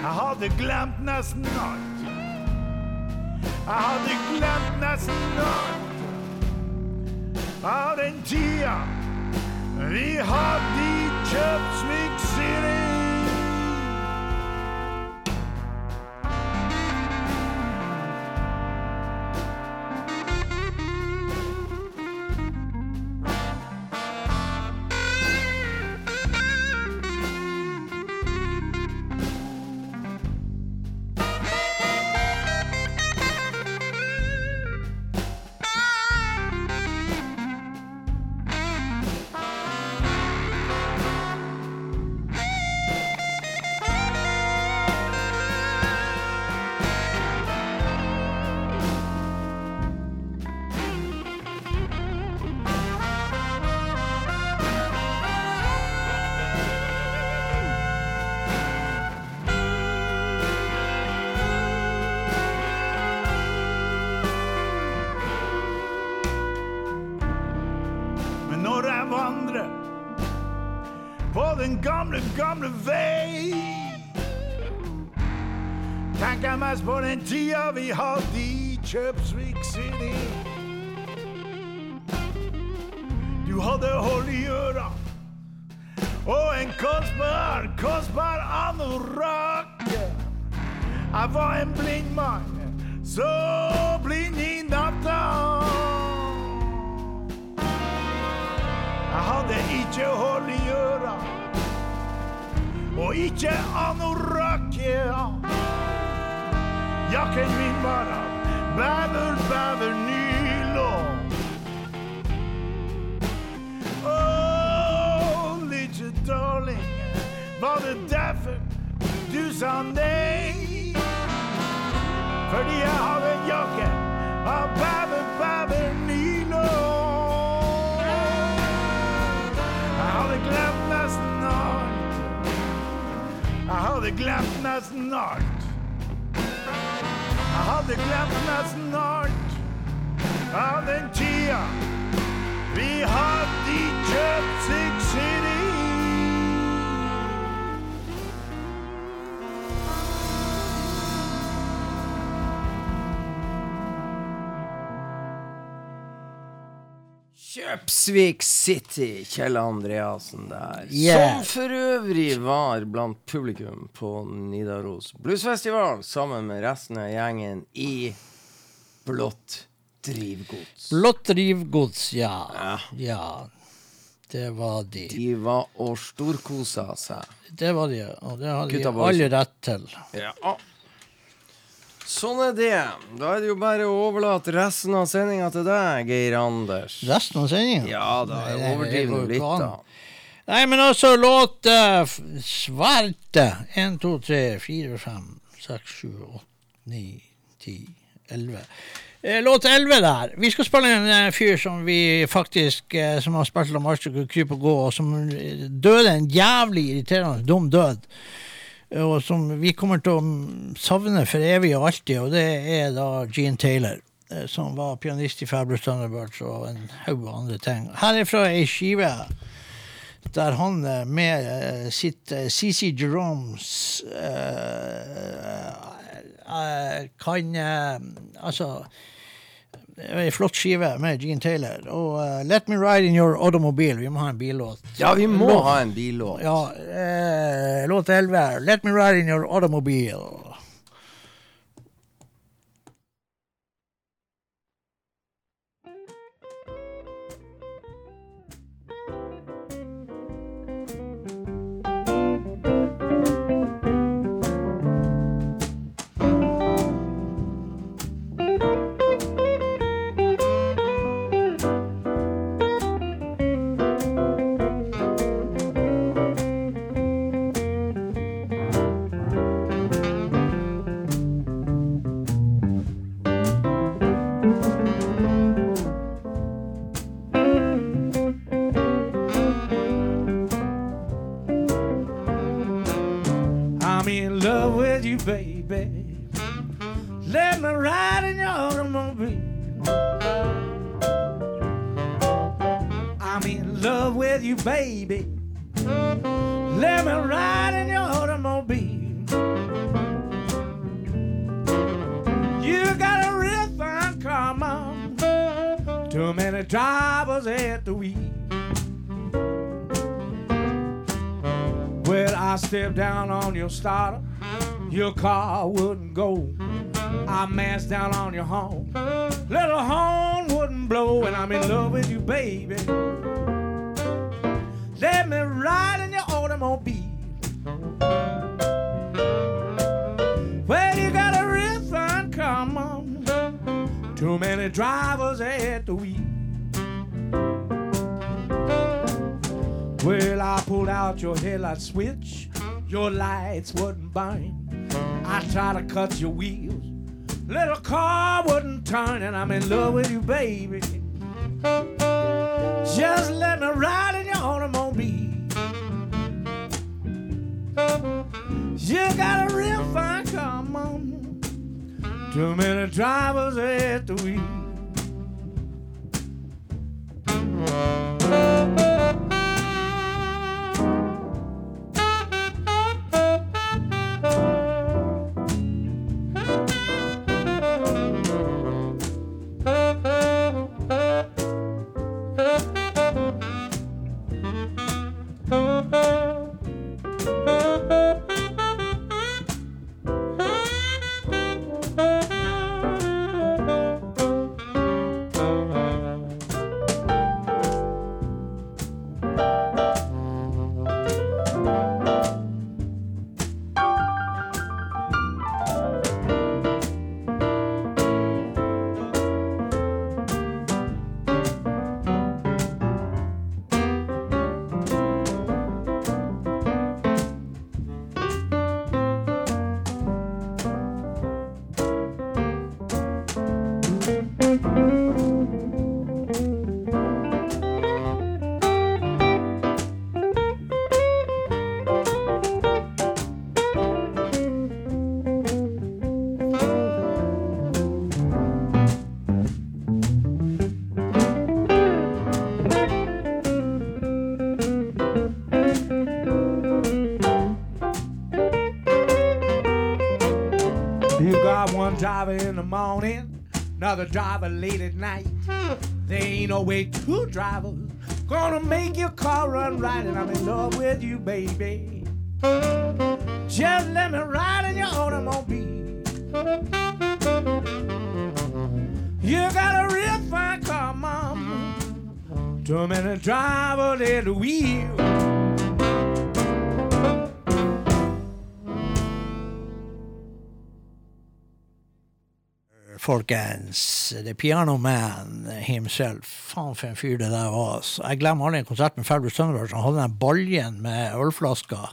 Jeg hadde glemt nesten alt. Jeg hadde glemt nesten alt av den tida vi hadde i Kjøpsvik ikke holde øra og ikke anorakkia. Jakken min var av bæver, bæver, nylon. Åh, lille darling, var det derfor du sa nei? Fordi jeg hadde en jakke av bæver, bæver, nylon. Hadde glemt nesten alt. Jeg hadde glemt nesten alt av den tida vi hadde i Kjøpsvik City. Kjøpsvik City, Kjell Andreassen der. Yeah. Som for øvrig var blant publikum på Nidaros Bluesfestival sammen med resten av gjengen i Blått drivgods. Blått drivgods, ja. ja. Det var de. De var og storkosa seg. Det var de, og det hadde de alle rett til. Ja. Sånn er det. Da er det jo bare å overlate resten av sendinga til deg, Geir Anders. Resten av sendinga? Ja da, er går nå litt, da. Nei, men altså låt uh, Svarte. 1, 2, 3, 4, 5, 6, 7, 8, 9, 10, 11. Eh, Låt 11 der. Vi skal spille en eh, fyr som vi faktisk eh, Som har spilt La og Kryp og Gå, og som eh, døde en jævlig irriterende dum død. Eh, Og som vi kommer til å savne for evig og alltid, og det er da Gene Taylor. eh, Som var pianist i Fabulous Thunderbirds og en haug andre ting. Her er fra ei skive der han eh, med sitt CC Jeromes uh, uh, kan uh, Altså Ei flott skive med Gene Taylor. Og uh, Let Me Ride In Your Automobile. Vi må ha en billåt. Ja, vi må Låt- ha en billåt. Ja, uh, låt 11. Let Me Ride In Your Automobile. In love with you, baby. Let me ride in your automobile. You got a real fine car, mom. Too many drivers at the wheel. Well, I stepped down on your starter, your car wouldn't go. I mashed down on your horn, little horn wouldn't blow, and I'm in love with you, baby. Let me ride in your automobile. Well, you got a real fine car. Too many drivers at the wheel. Well, I pulled out your headlight switch. Your lights wouldn't burn. I tried to cut your wheels. Little car wouldn't turn, and I'm in love with you, baby. Just let me ride in your automobile. You got a real fine car, mom. Too many drivers at the wheel. Driver in the morning, another driver late at night. There ain't no way two drivers gonna make your car run right, and I'm in love with you, baby. Just let me ride in your automobile. You got a real fine car, mama. Too many drivers at the wheel. Folkens, The Piano Man himself. Faen for en fyr det der var. Så Jeg glemmer aldri en konsert med Fabulous Thunderbirds. Han hadde den baljen med ølflasker.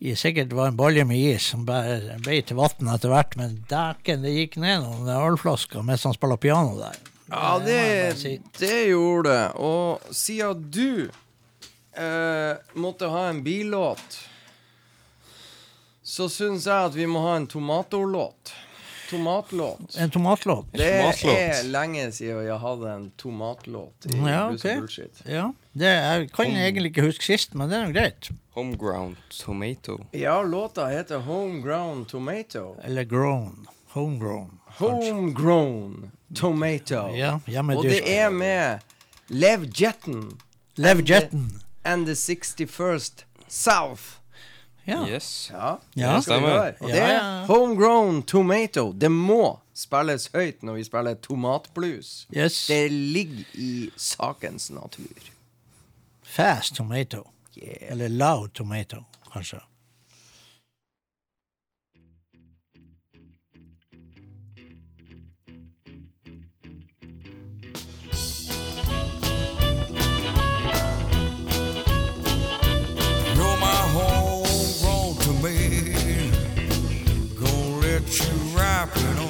I sikkert var en balje med is som ble til vann etter hvert, men dæken, det gikk ned noen ølflasker mens han spiller piano der. Ja, må det, si. det gjorde det. Og siden du eh, måtte ha en billåt, så syns jeg at vi må ha en tomatorlåt. Tomatlåt. En tomatlåt. Det er lenge siden jeg hadde en tomatlåt i Ja, okay. ok. Bullshit. Ja, det, jeg kan egentlig ikke huske sist, men det er jo greit. Homeground tomato. Ja, låta heter Homegrown Tomato. Eller grown. Homegrown. Homegrown Tomato. Ja. Og det er med Lev Jetten. Lev the- And the 61st South. Ja. Yes. Ja, Ja. det Stemmer. Og det er. Homegrown Tomato. Det må spilles høyt når vi spiller tomatblues. Yes. Det ligger i sakens natur. Fast tomato. Yeah. Eller loud tomato, kanskje. happening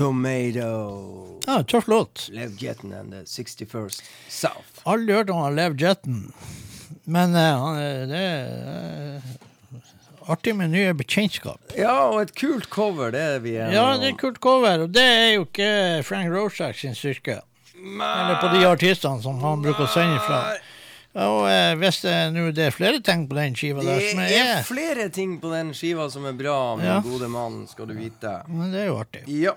Tomato. Ja, tøff låt. Lev Jetton and the 61st South. Aldri hørt om Lev Jetten. Men uh, det er uh, artig med nye bekjentskap. Ja, og et kult cover, det er vi Ja, det er kult cover, og det er jo ikke Frank Rosak sin styrke. Eller på de artistene som han bruker å sende fra. Og eh, hvis det nå det er flere ting på den skiva der Det som er er flere ting på den skiva som er bra, min Ja. gode mann, skal du vite. Men det er jo artig. Ja.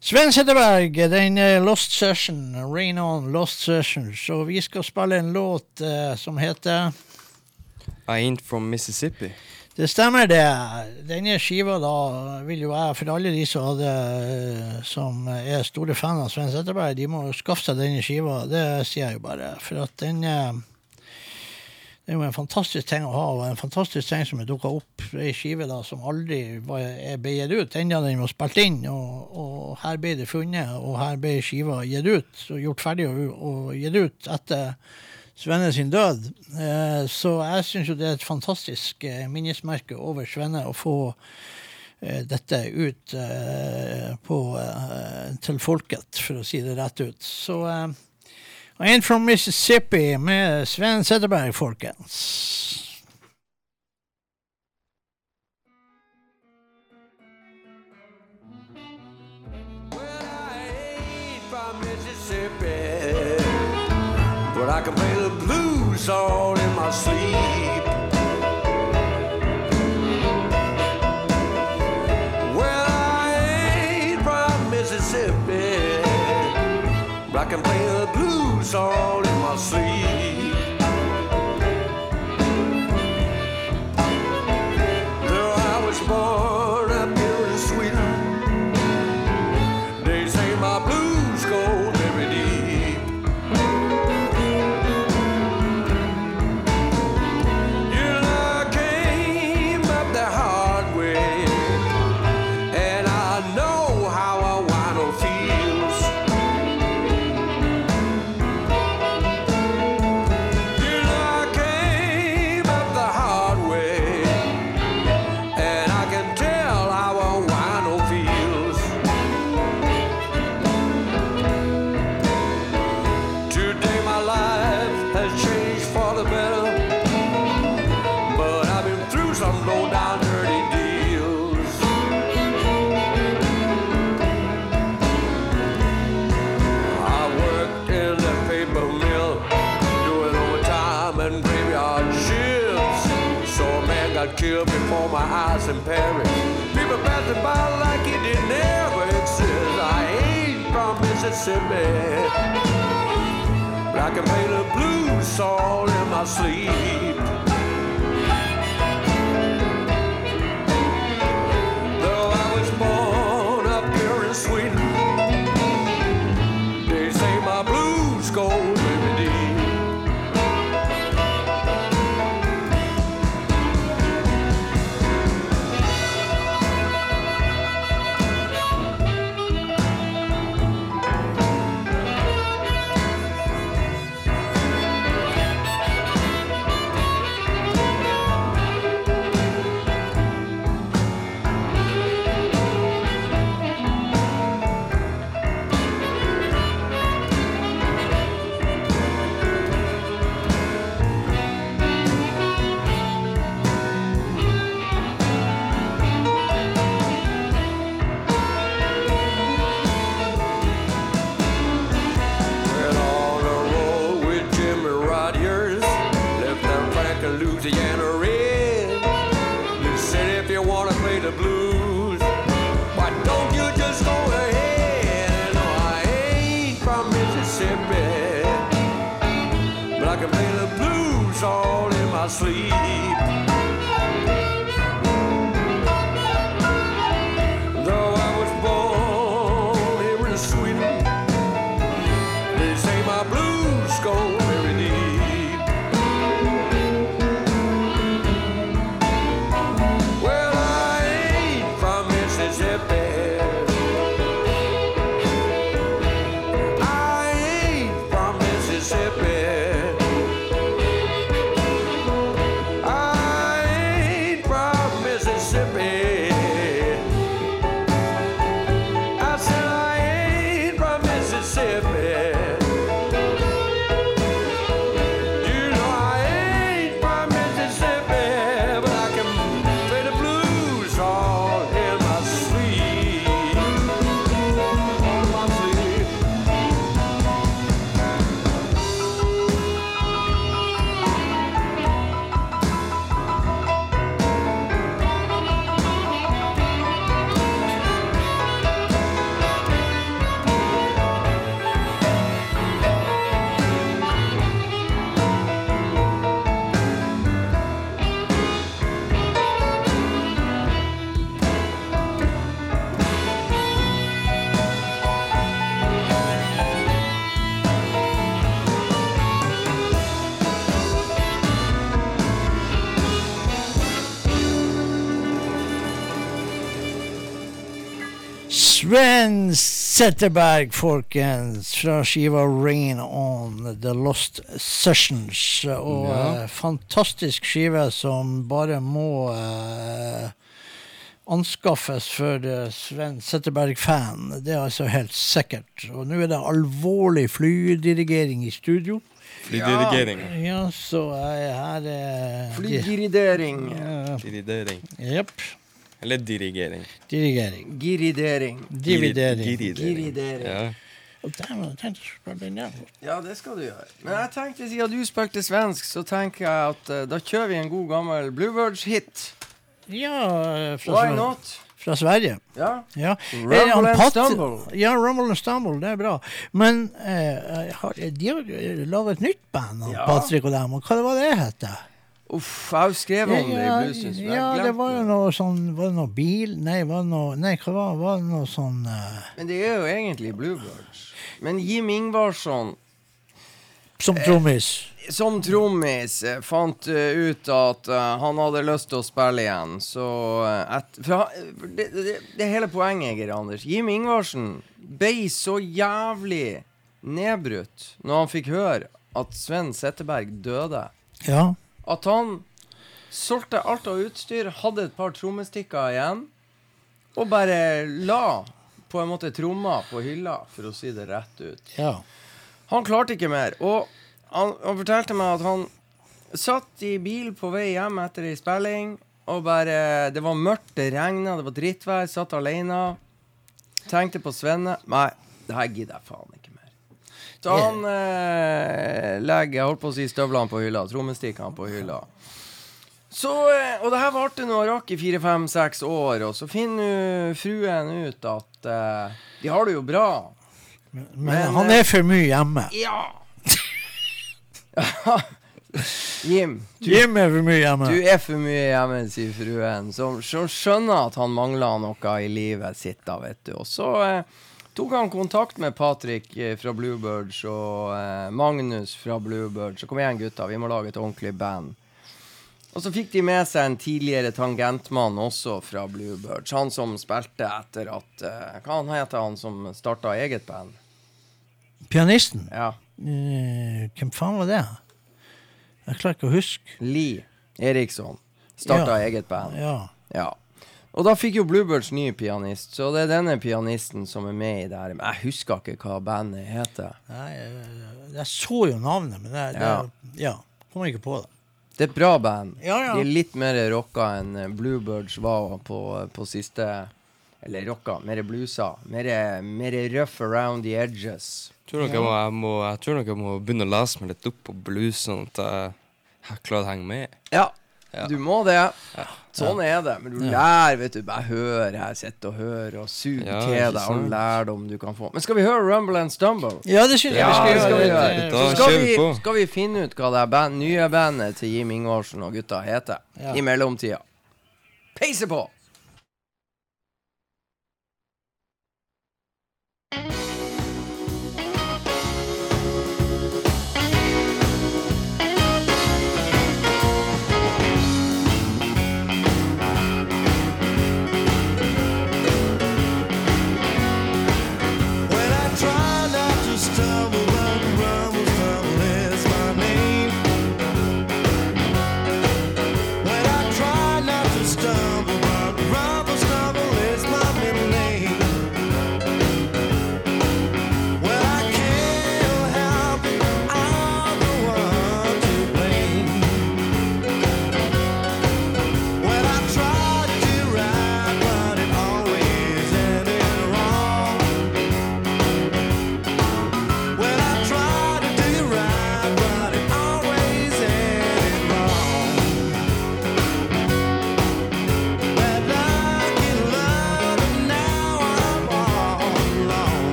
Sven Setterberg, den eh, Lost Session, Rain On Lost Session. Så vi skal spille en låt uh, som heter I ain't from Mississippi. Det stemmer, det. Denne skiva da vil jo jeg, for alle de som, hadde, eh, som er store fan av Sven Setteberg, de må skaffe seg denne skiva. Det sier jeg jo bare. For at den eh, Det er jo en fantastisk ting å ha, og en fantastisk ting som er dukka opp. Ei skive da som aldri ble gitt ut, enda den var spilt inn. Og, og her ble det funnet, og her ble skiva gitt ut, og gjort ferdig og, og gitt ut etter Svenne sin død. Eh, så jeg syns jo det er et fantastisk eh, minnesmerke over Svenne å få eh, dette ut eh, på, eh, til folket, for å si det rett ut. Så eh, En from Mississippi med Sven Setterberg, folkens. Mississippi. But I can play the blues all in my sleep. All in my sleep. In Paris. People passing by like he didn't never exist. I ain't from Mississippi. But I can play the blues all in my sleep. Sleep. Setterberg, folkens, fra skiva 'Rain On The Lost Sessions'. Og Ja. eh, fantastisk skive som bare må eh, anskaffes for eh, Sven Setterberg-fan. Det er altså helt sikkert. Og nå er det alvorlig flydirigering i studio. Flydirigering. Ja, så eh, her er Flygiridering. Dirigering. Jepp. Eller dirigering. Dirigering. Giridering. Dividering. Giridering. Ja. Den der. Ja, det skal du gjøre. Men jeg tenkte, siden du spilte svensk, så tenker jeg at eh, da kjører vi en god gammel Bluebirds-hit. Ja, eh, fra, Why not? fra Sverige. Ja. Ja. Rumble and Pat- Stumble. Ja, Rumble and Stumble, det er bra. Men uh, har, de har laget et nytt band, Ja. Patrick og dem. Og hva var det het? Uff, jeg har jo skrevet om det i Bluesens. ja, det var jo noe sånn Var det noe bil? Nei, var det noe, nei hva var, var det noe sånn uh... Men det er jo egentlig Bluebirds. Men Jim Ingvarsson Som trommis. som trommis eh, fant eh, ut at uh, han hadde lyst til å spille igjen, så eh, et, han, det, det, det er hele poenget, Geir Anders. Jim Ingvarsen ble så jævlig nedbrutt når han fikk høre at Sven Setteberg døde, Ja. At han solgte alt av utstyr, hadde et par trommestikker igjen, og bare la på en måte tromma på hylla, for å si det rett ut. ja. Han klarte ikke mer. Og han, han fortalte meg at han satt i bil på vei hjem etter ei spilling, og bare Det var mørkt, det regna, det var drittvær, satt alene. Tenkte på Svenne. Nei, det her gidder jeg faen ikke Så han eh, legger Jeg holdt på å si støvlene på hylla, trommestikkene på hylla. Så, eh, og det her varte nå rakk i fire, fem, seks år, og så finner fruen ut at eh, de har det jo bra. Men, Men, han eh, er for mye hjemme. Ja! Jim, du, Jim er for mye hjemme. du er for mye hjemme, sier fruen, som, som skjønner at han mangler noe i livet sitt. da, vet du. Og så eh, tok han kontakt med Patrick eh, fra Bluebirds og eh, Magnus fra Bluebirds. Så kom igjen, gutta, vi må lage et ordentlig band. Og så fikk de med seg en tidligere tangentmann også fra Bluebirds. Han som spilte etter at eh, Hva han heter han som starta eget band? Pianisten. Ja. Uh, hvem faen var det? Jeg klarer ikke å huske. Lee Eriksson starta Ja. eget band. Ja. Ja. Og da fikk jo Bluebirds ny pianist, så det er denne pianisten som er med i det her. Men jeg husker ikke hva bandet heter. Nei, jeg, jeg så jo navnet, men det, det, Ja. ja. kommer ikke på det. Det er et bra band. Ja, ja. De er litt mer rocka enn eh, Bluebirds var på, på siste Eller rocka, mer bluesa. Mer, mer rough around the edges. Tror jeg, må, jeg, må, jeg tror nok jeg må begynne å lese meg litt opp på blues, sånn at jeg, jeg klarer å henge med. Ja, Ja. du må det. Sånn er det. Men du lærer, vet du. Bare hør her, sitt og hør, og sug Ja, til deg all lærdom du kan få. Men skal vi høre Rumble and Stumble? Ja, det synes jeg Ja, vi skal det skal vi gjøre. Så skal vi, skal vi finne ut hva det band, nye bandet til Jim Ingvarsen og gutta heter Ja. i mellomtida. Peise på! When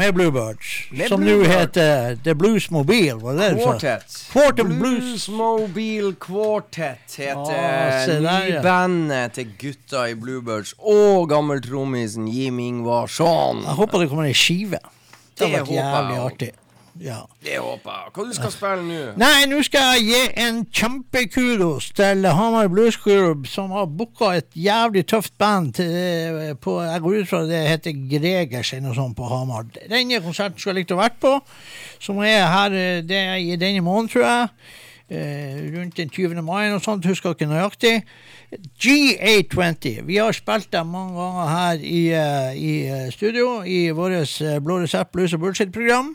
med Bluebirds. Med som nå heter The Blues Mobile. Var det? Quartet. Quartet Blues. Bluesmobile Quartet heter Ah, se ja. nybandet til gutta i Bluebirds og gammeltrommisen Jim Ingvar Shaun. Jeg håper det kommer ei skive. Det har vært jævlig artig. Ja. Det håper jeg. Hva du skal spille nå? Nei, nå skal jeg gi en kjempekudos til Hamar Blues Group, som har booka et jævlig tøft band til, på Jeg går ut fra det heter Gregers eller noe sånt på Hamar. Denne konserten skulle jeg likt å vært på, som er her eh, det er i denne måneden, tror jeg. Eh, rundt den 20. mai og sånt, husker jeg ikke nøyaktig. GA20. Vi har spilt dem mange ganger her i, eh, i eh, studio i vårt eh, Blå resept blues og bullshit-program.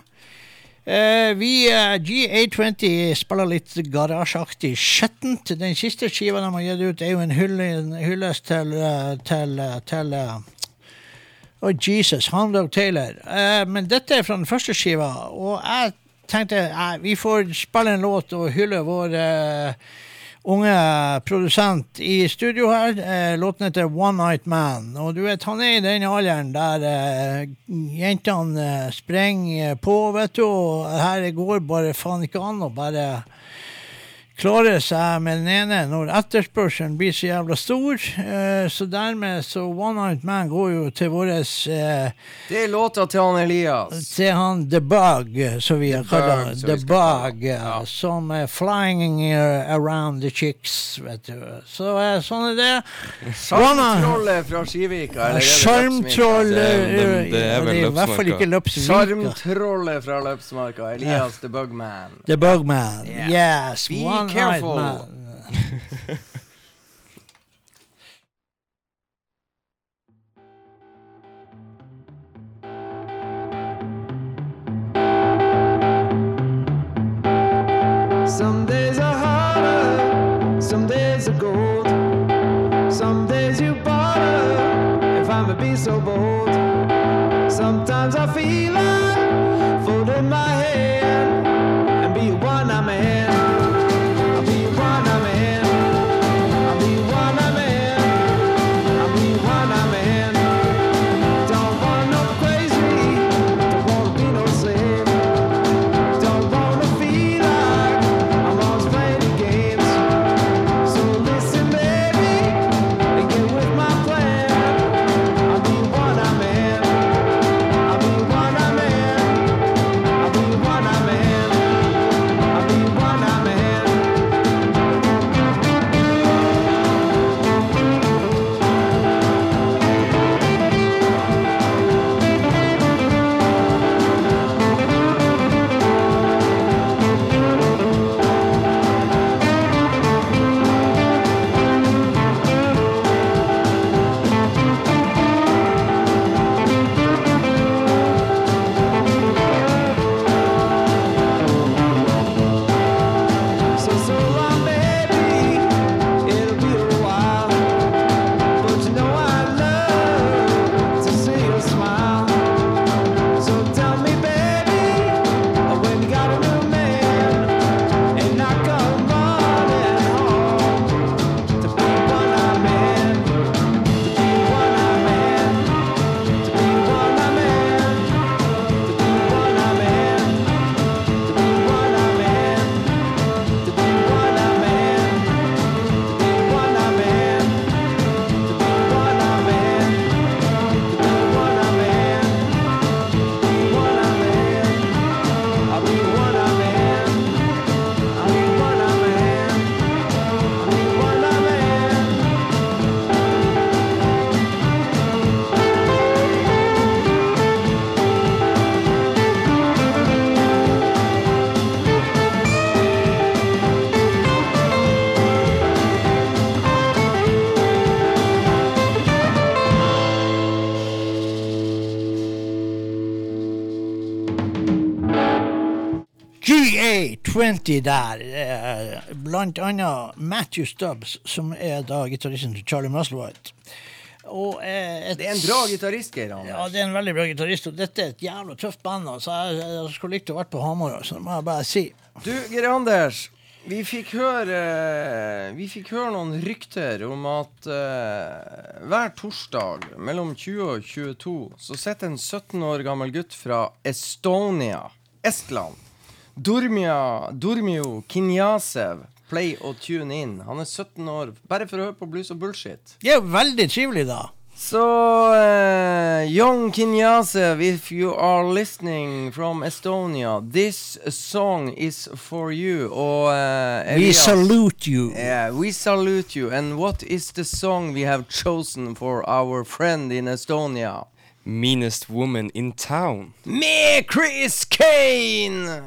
Eh, vi eh, G820 spiller litt garasjeaktig skjettent. Den siste skiva de har gitt ut, er jo en, hylle, en hyllest til, eh, til, til Å, Jesus, Houndog Taylor. Eh, men dette er fra den første skiva, og jeg tenkte vi får spille en låt og hylle vår unge produsent i studio her. Eh, låten heter One Night Man. Og du vet, han er i den alderen der eh, jentene eh, sprenger på, vet du. Og her går bare faen ikke an å bare klare seg med den ene når etterspørselen blir så jævla stor. Eh, så dermed så One Night Man går jo til våres eh, Det er låta til han Elias. til han The Bug, som vi har The kalt han. The Bug, ja. som er flying uh, around the chicks, vet du. Så eh, sånn er det. Sjarmtrollet fra Skivika. eller er det Det- det er vel Løpsmarka. Sjarmtrollet fra Løpsmarka. Elias the Bugman. The Bugman. Yeah. Yes. Be one careful. Man. Some days are harder, some days are gold. Some days you bother, if I may be so bold. Sometimes I feel like GA20 der. eh, Blant annet Matthew Stubbs, som er da gitaristen til Charlie Musselwhite. Og, eh, et, Det er en bra gitarist, Geir Anders. Ja, det er en veldig bra gitarist. Og dette er et jævla tøft band. Altså. Jeg, jeg skulle likt å vært på Hamar, så Det må jeg bare si. Du, Geir Anders. Vi fikk høre Vi fikk høre noen rykter om at uh, hver torsdag mellom 20 og 22 så sitter en 17 år gammel gutt fra Estonia, Estland, Durmia, Durmio Kinyasev, play og tune in. Han er 17 år, bare for å høre på blues og bullshit. Det er jo veldig trivelig, da. Så uh, young Kinyasev, if you are listening from Estonia, this song is for you. Og, uh, We salute you. Yeah, we salute you. And what is the song we have chosen for our friend in Estonia? Meanest woman in town. Me, Chris Kane!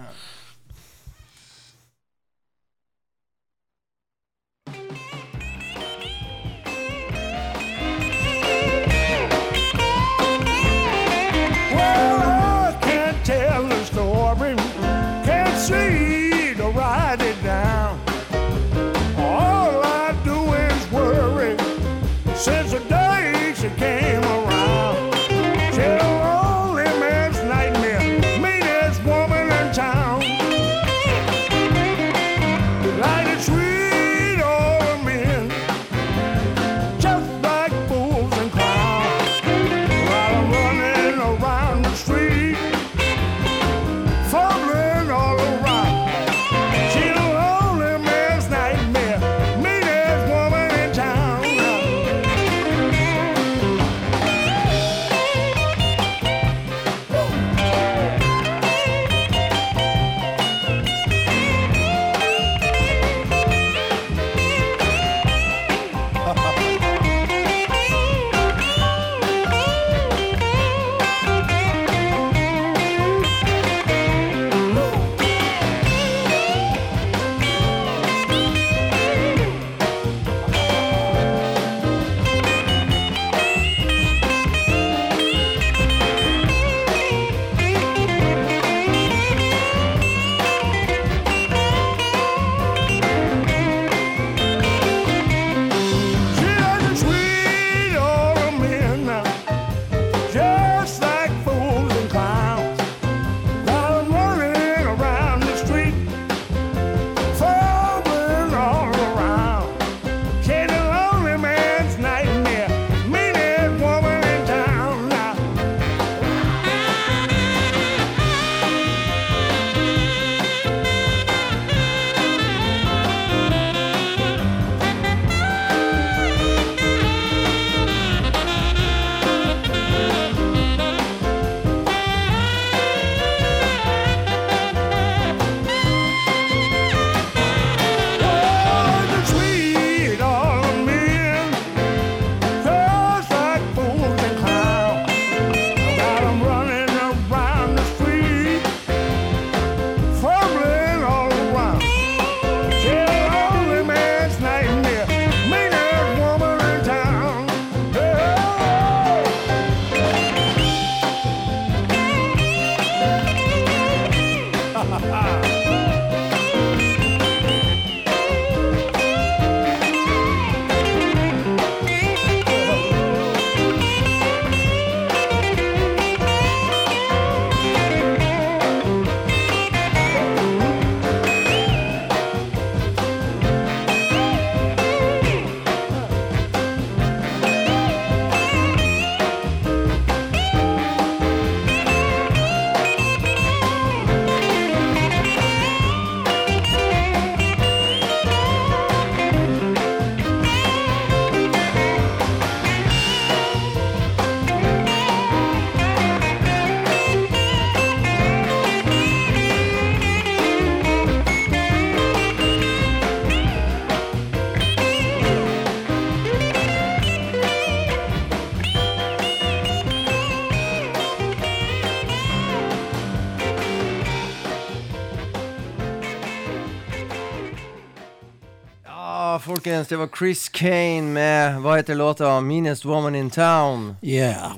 Folkens, det var Chris Kane med Hva heter låta? 'Meanest Woman in Town'. Yeah.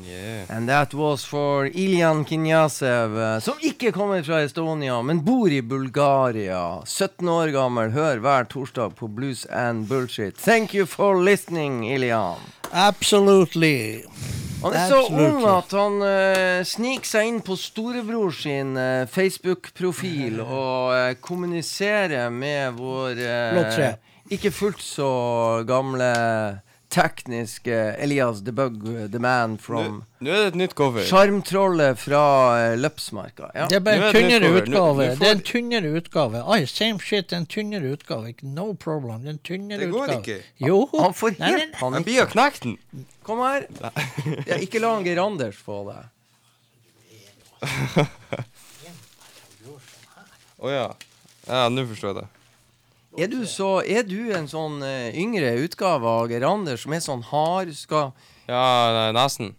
And that was for Iljan Kinyasev, eh, som ikke kommer fra Estonia, men bor i Bulgaria. 17 år gammel, hør hver torsdag på Blues and Bullshit. Thank you for listening, Iljan. Absolutely. Han er så ung at han uh, sniker seg inn på storebror sin uh, Facebook-profil og uh, kommuniserer med vår tre. Ikke fullt så gamle tekniske Elias the Bug, the man from Nå er det et nytt cover. Sjarmtrollet fra uh, Løpsmarka. Ja. Det er bare en er tynnere utgave. nå får- Det er en tynnere utgave. Ai, same shit, en tynnere utgave. No problem. Det er en tynnere utgave. Det går utgave. ikke. Jo. Han får helt panikk. Han panikk. blir å knekke den. Kom her. Ja, ikke la han Geir Anders få det. Å ja. Ja, nå forstår jeg det. Er du, så, er du en sånn eh, yngre utgave av Geir Anders som er sånn hard, skal Ja, nesten.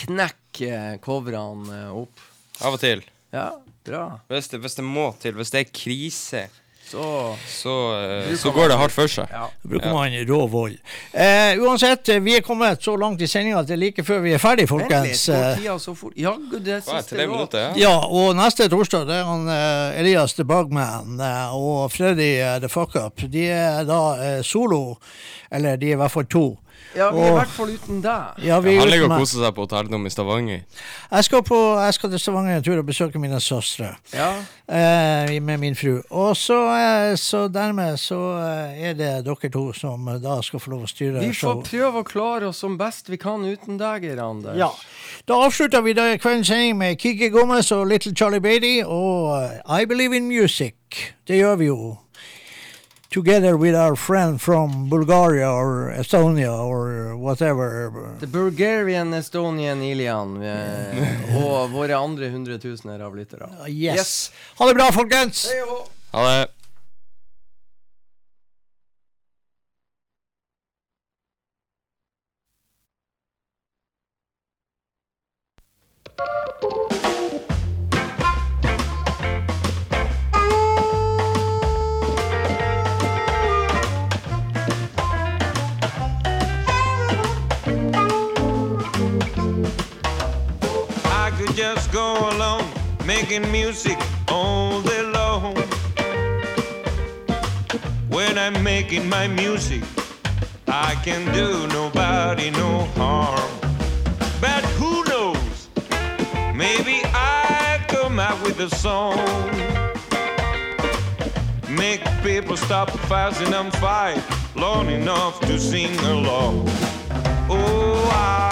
knekke coverne eh, opp? Av og til. Ja, bra. Hvis det, hvis det må til, hvis det er krise, Så så, eh, så man- går det hardt for seg. Ja. Da bruker man rå vold. Eh, uansett, eh, vi er kommet så langt i sendinga at det er like før vi er ferdig, folkens. Eh, tida så fort? Ja, det er er siste minutter, ja? Ja, og neste torsdag det er han uh, Elias the Bugman uh, og Freddy uh, the Fuck Up. De er da solo, eller de er i hvert fall to. Ja, vi er i hvert fall uten deg. Ja, vi er Han ligger og koser seg på hotellrom i Stavanger. Jeg skal, på, jeg skal til Stavanger en tur og besøke mine søstre Ja. eh, med min fru. Og så, eh, så dermed så eh, er det dere to som eh, da skal få lov å styre Vi får showet. prøve å klare oss som best vi kan uten deg, Geir Anders. Ja. Da avslutter vi da kveldens sending med Kiki Gomez og Little Charlie Beatty og eh, I Believe in Music. Det gjør vi jo. Together with our friend from Bulgaria or Estonia or whatever. The Bulgarian Estonian Ilian og våre andre hundretusener av lyttere. Yes. Ha det bra, folkens! Ha det. Just go along making music all day long. When I'm making my music, I can do nobody no harm. But who knows? Maybe I come out with a song. Make people stop fussing and fight long enough to sing along. Oh, I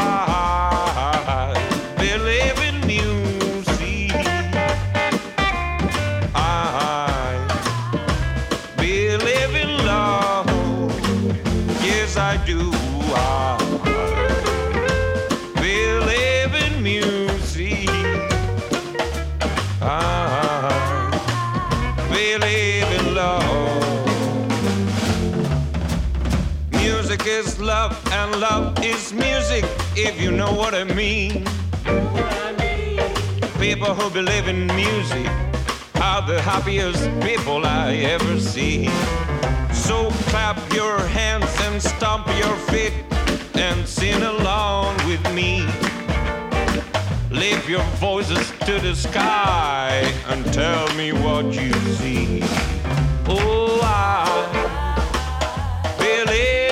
if you know what I mean. People who believe in music are the happiest people I ever see. So clap your hands and stomp your feet and sing along with me. Lift your voices to the sky and tell me what you see. Oh, I believe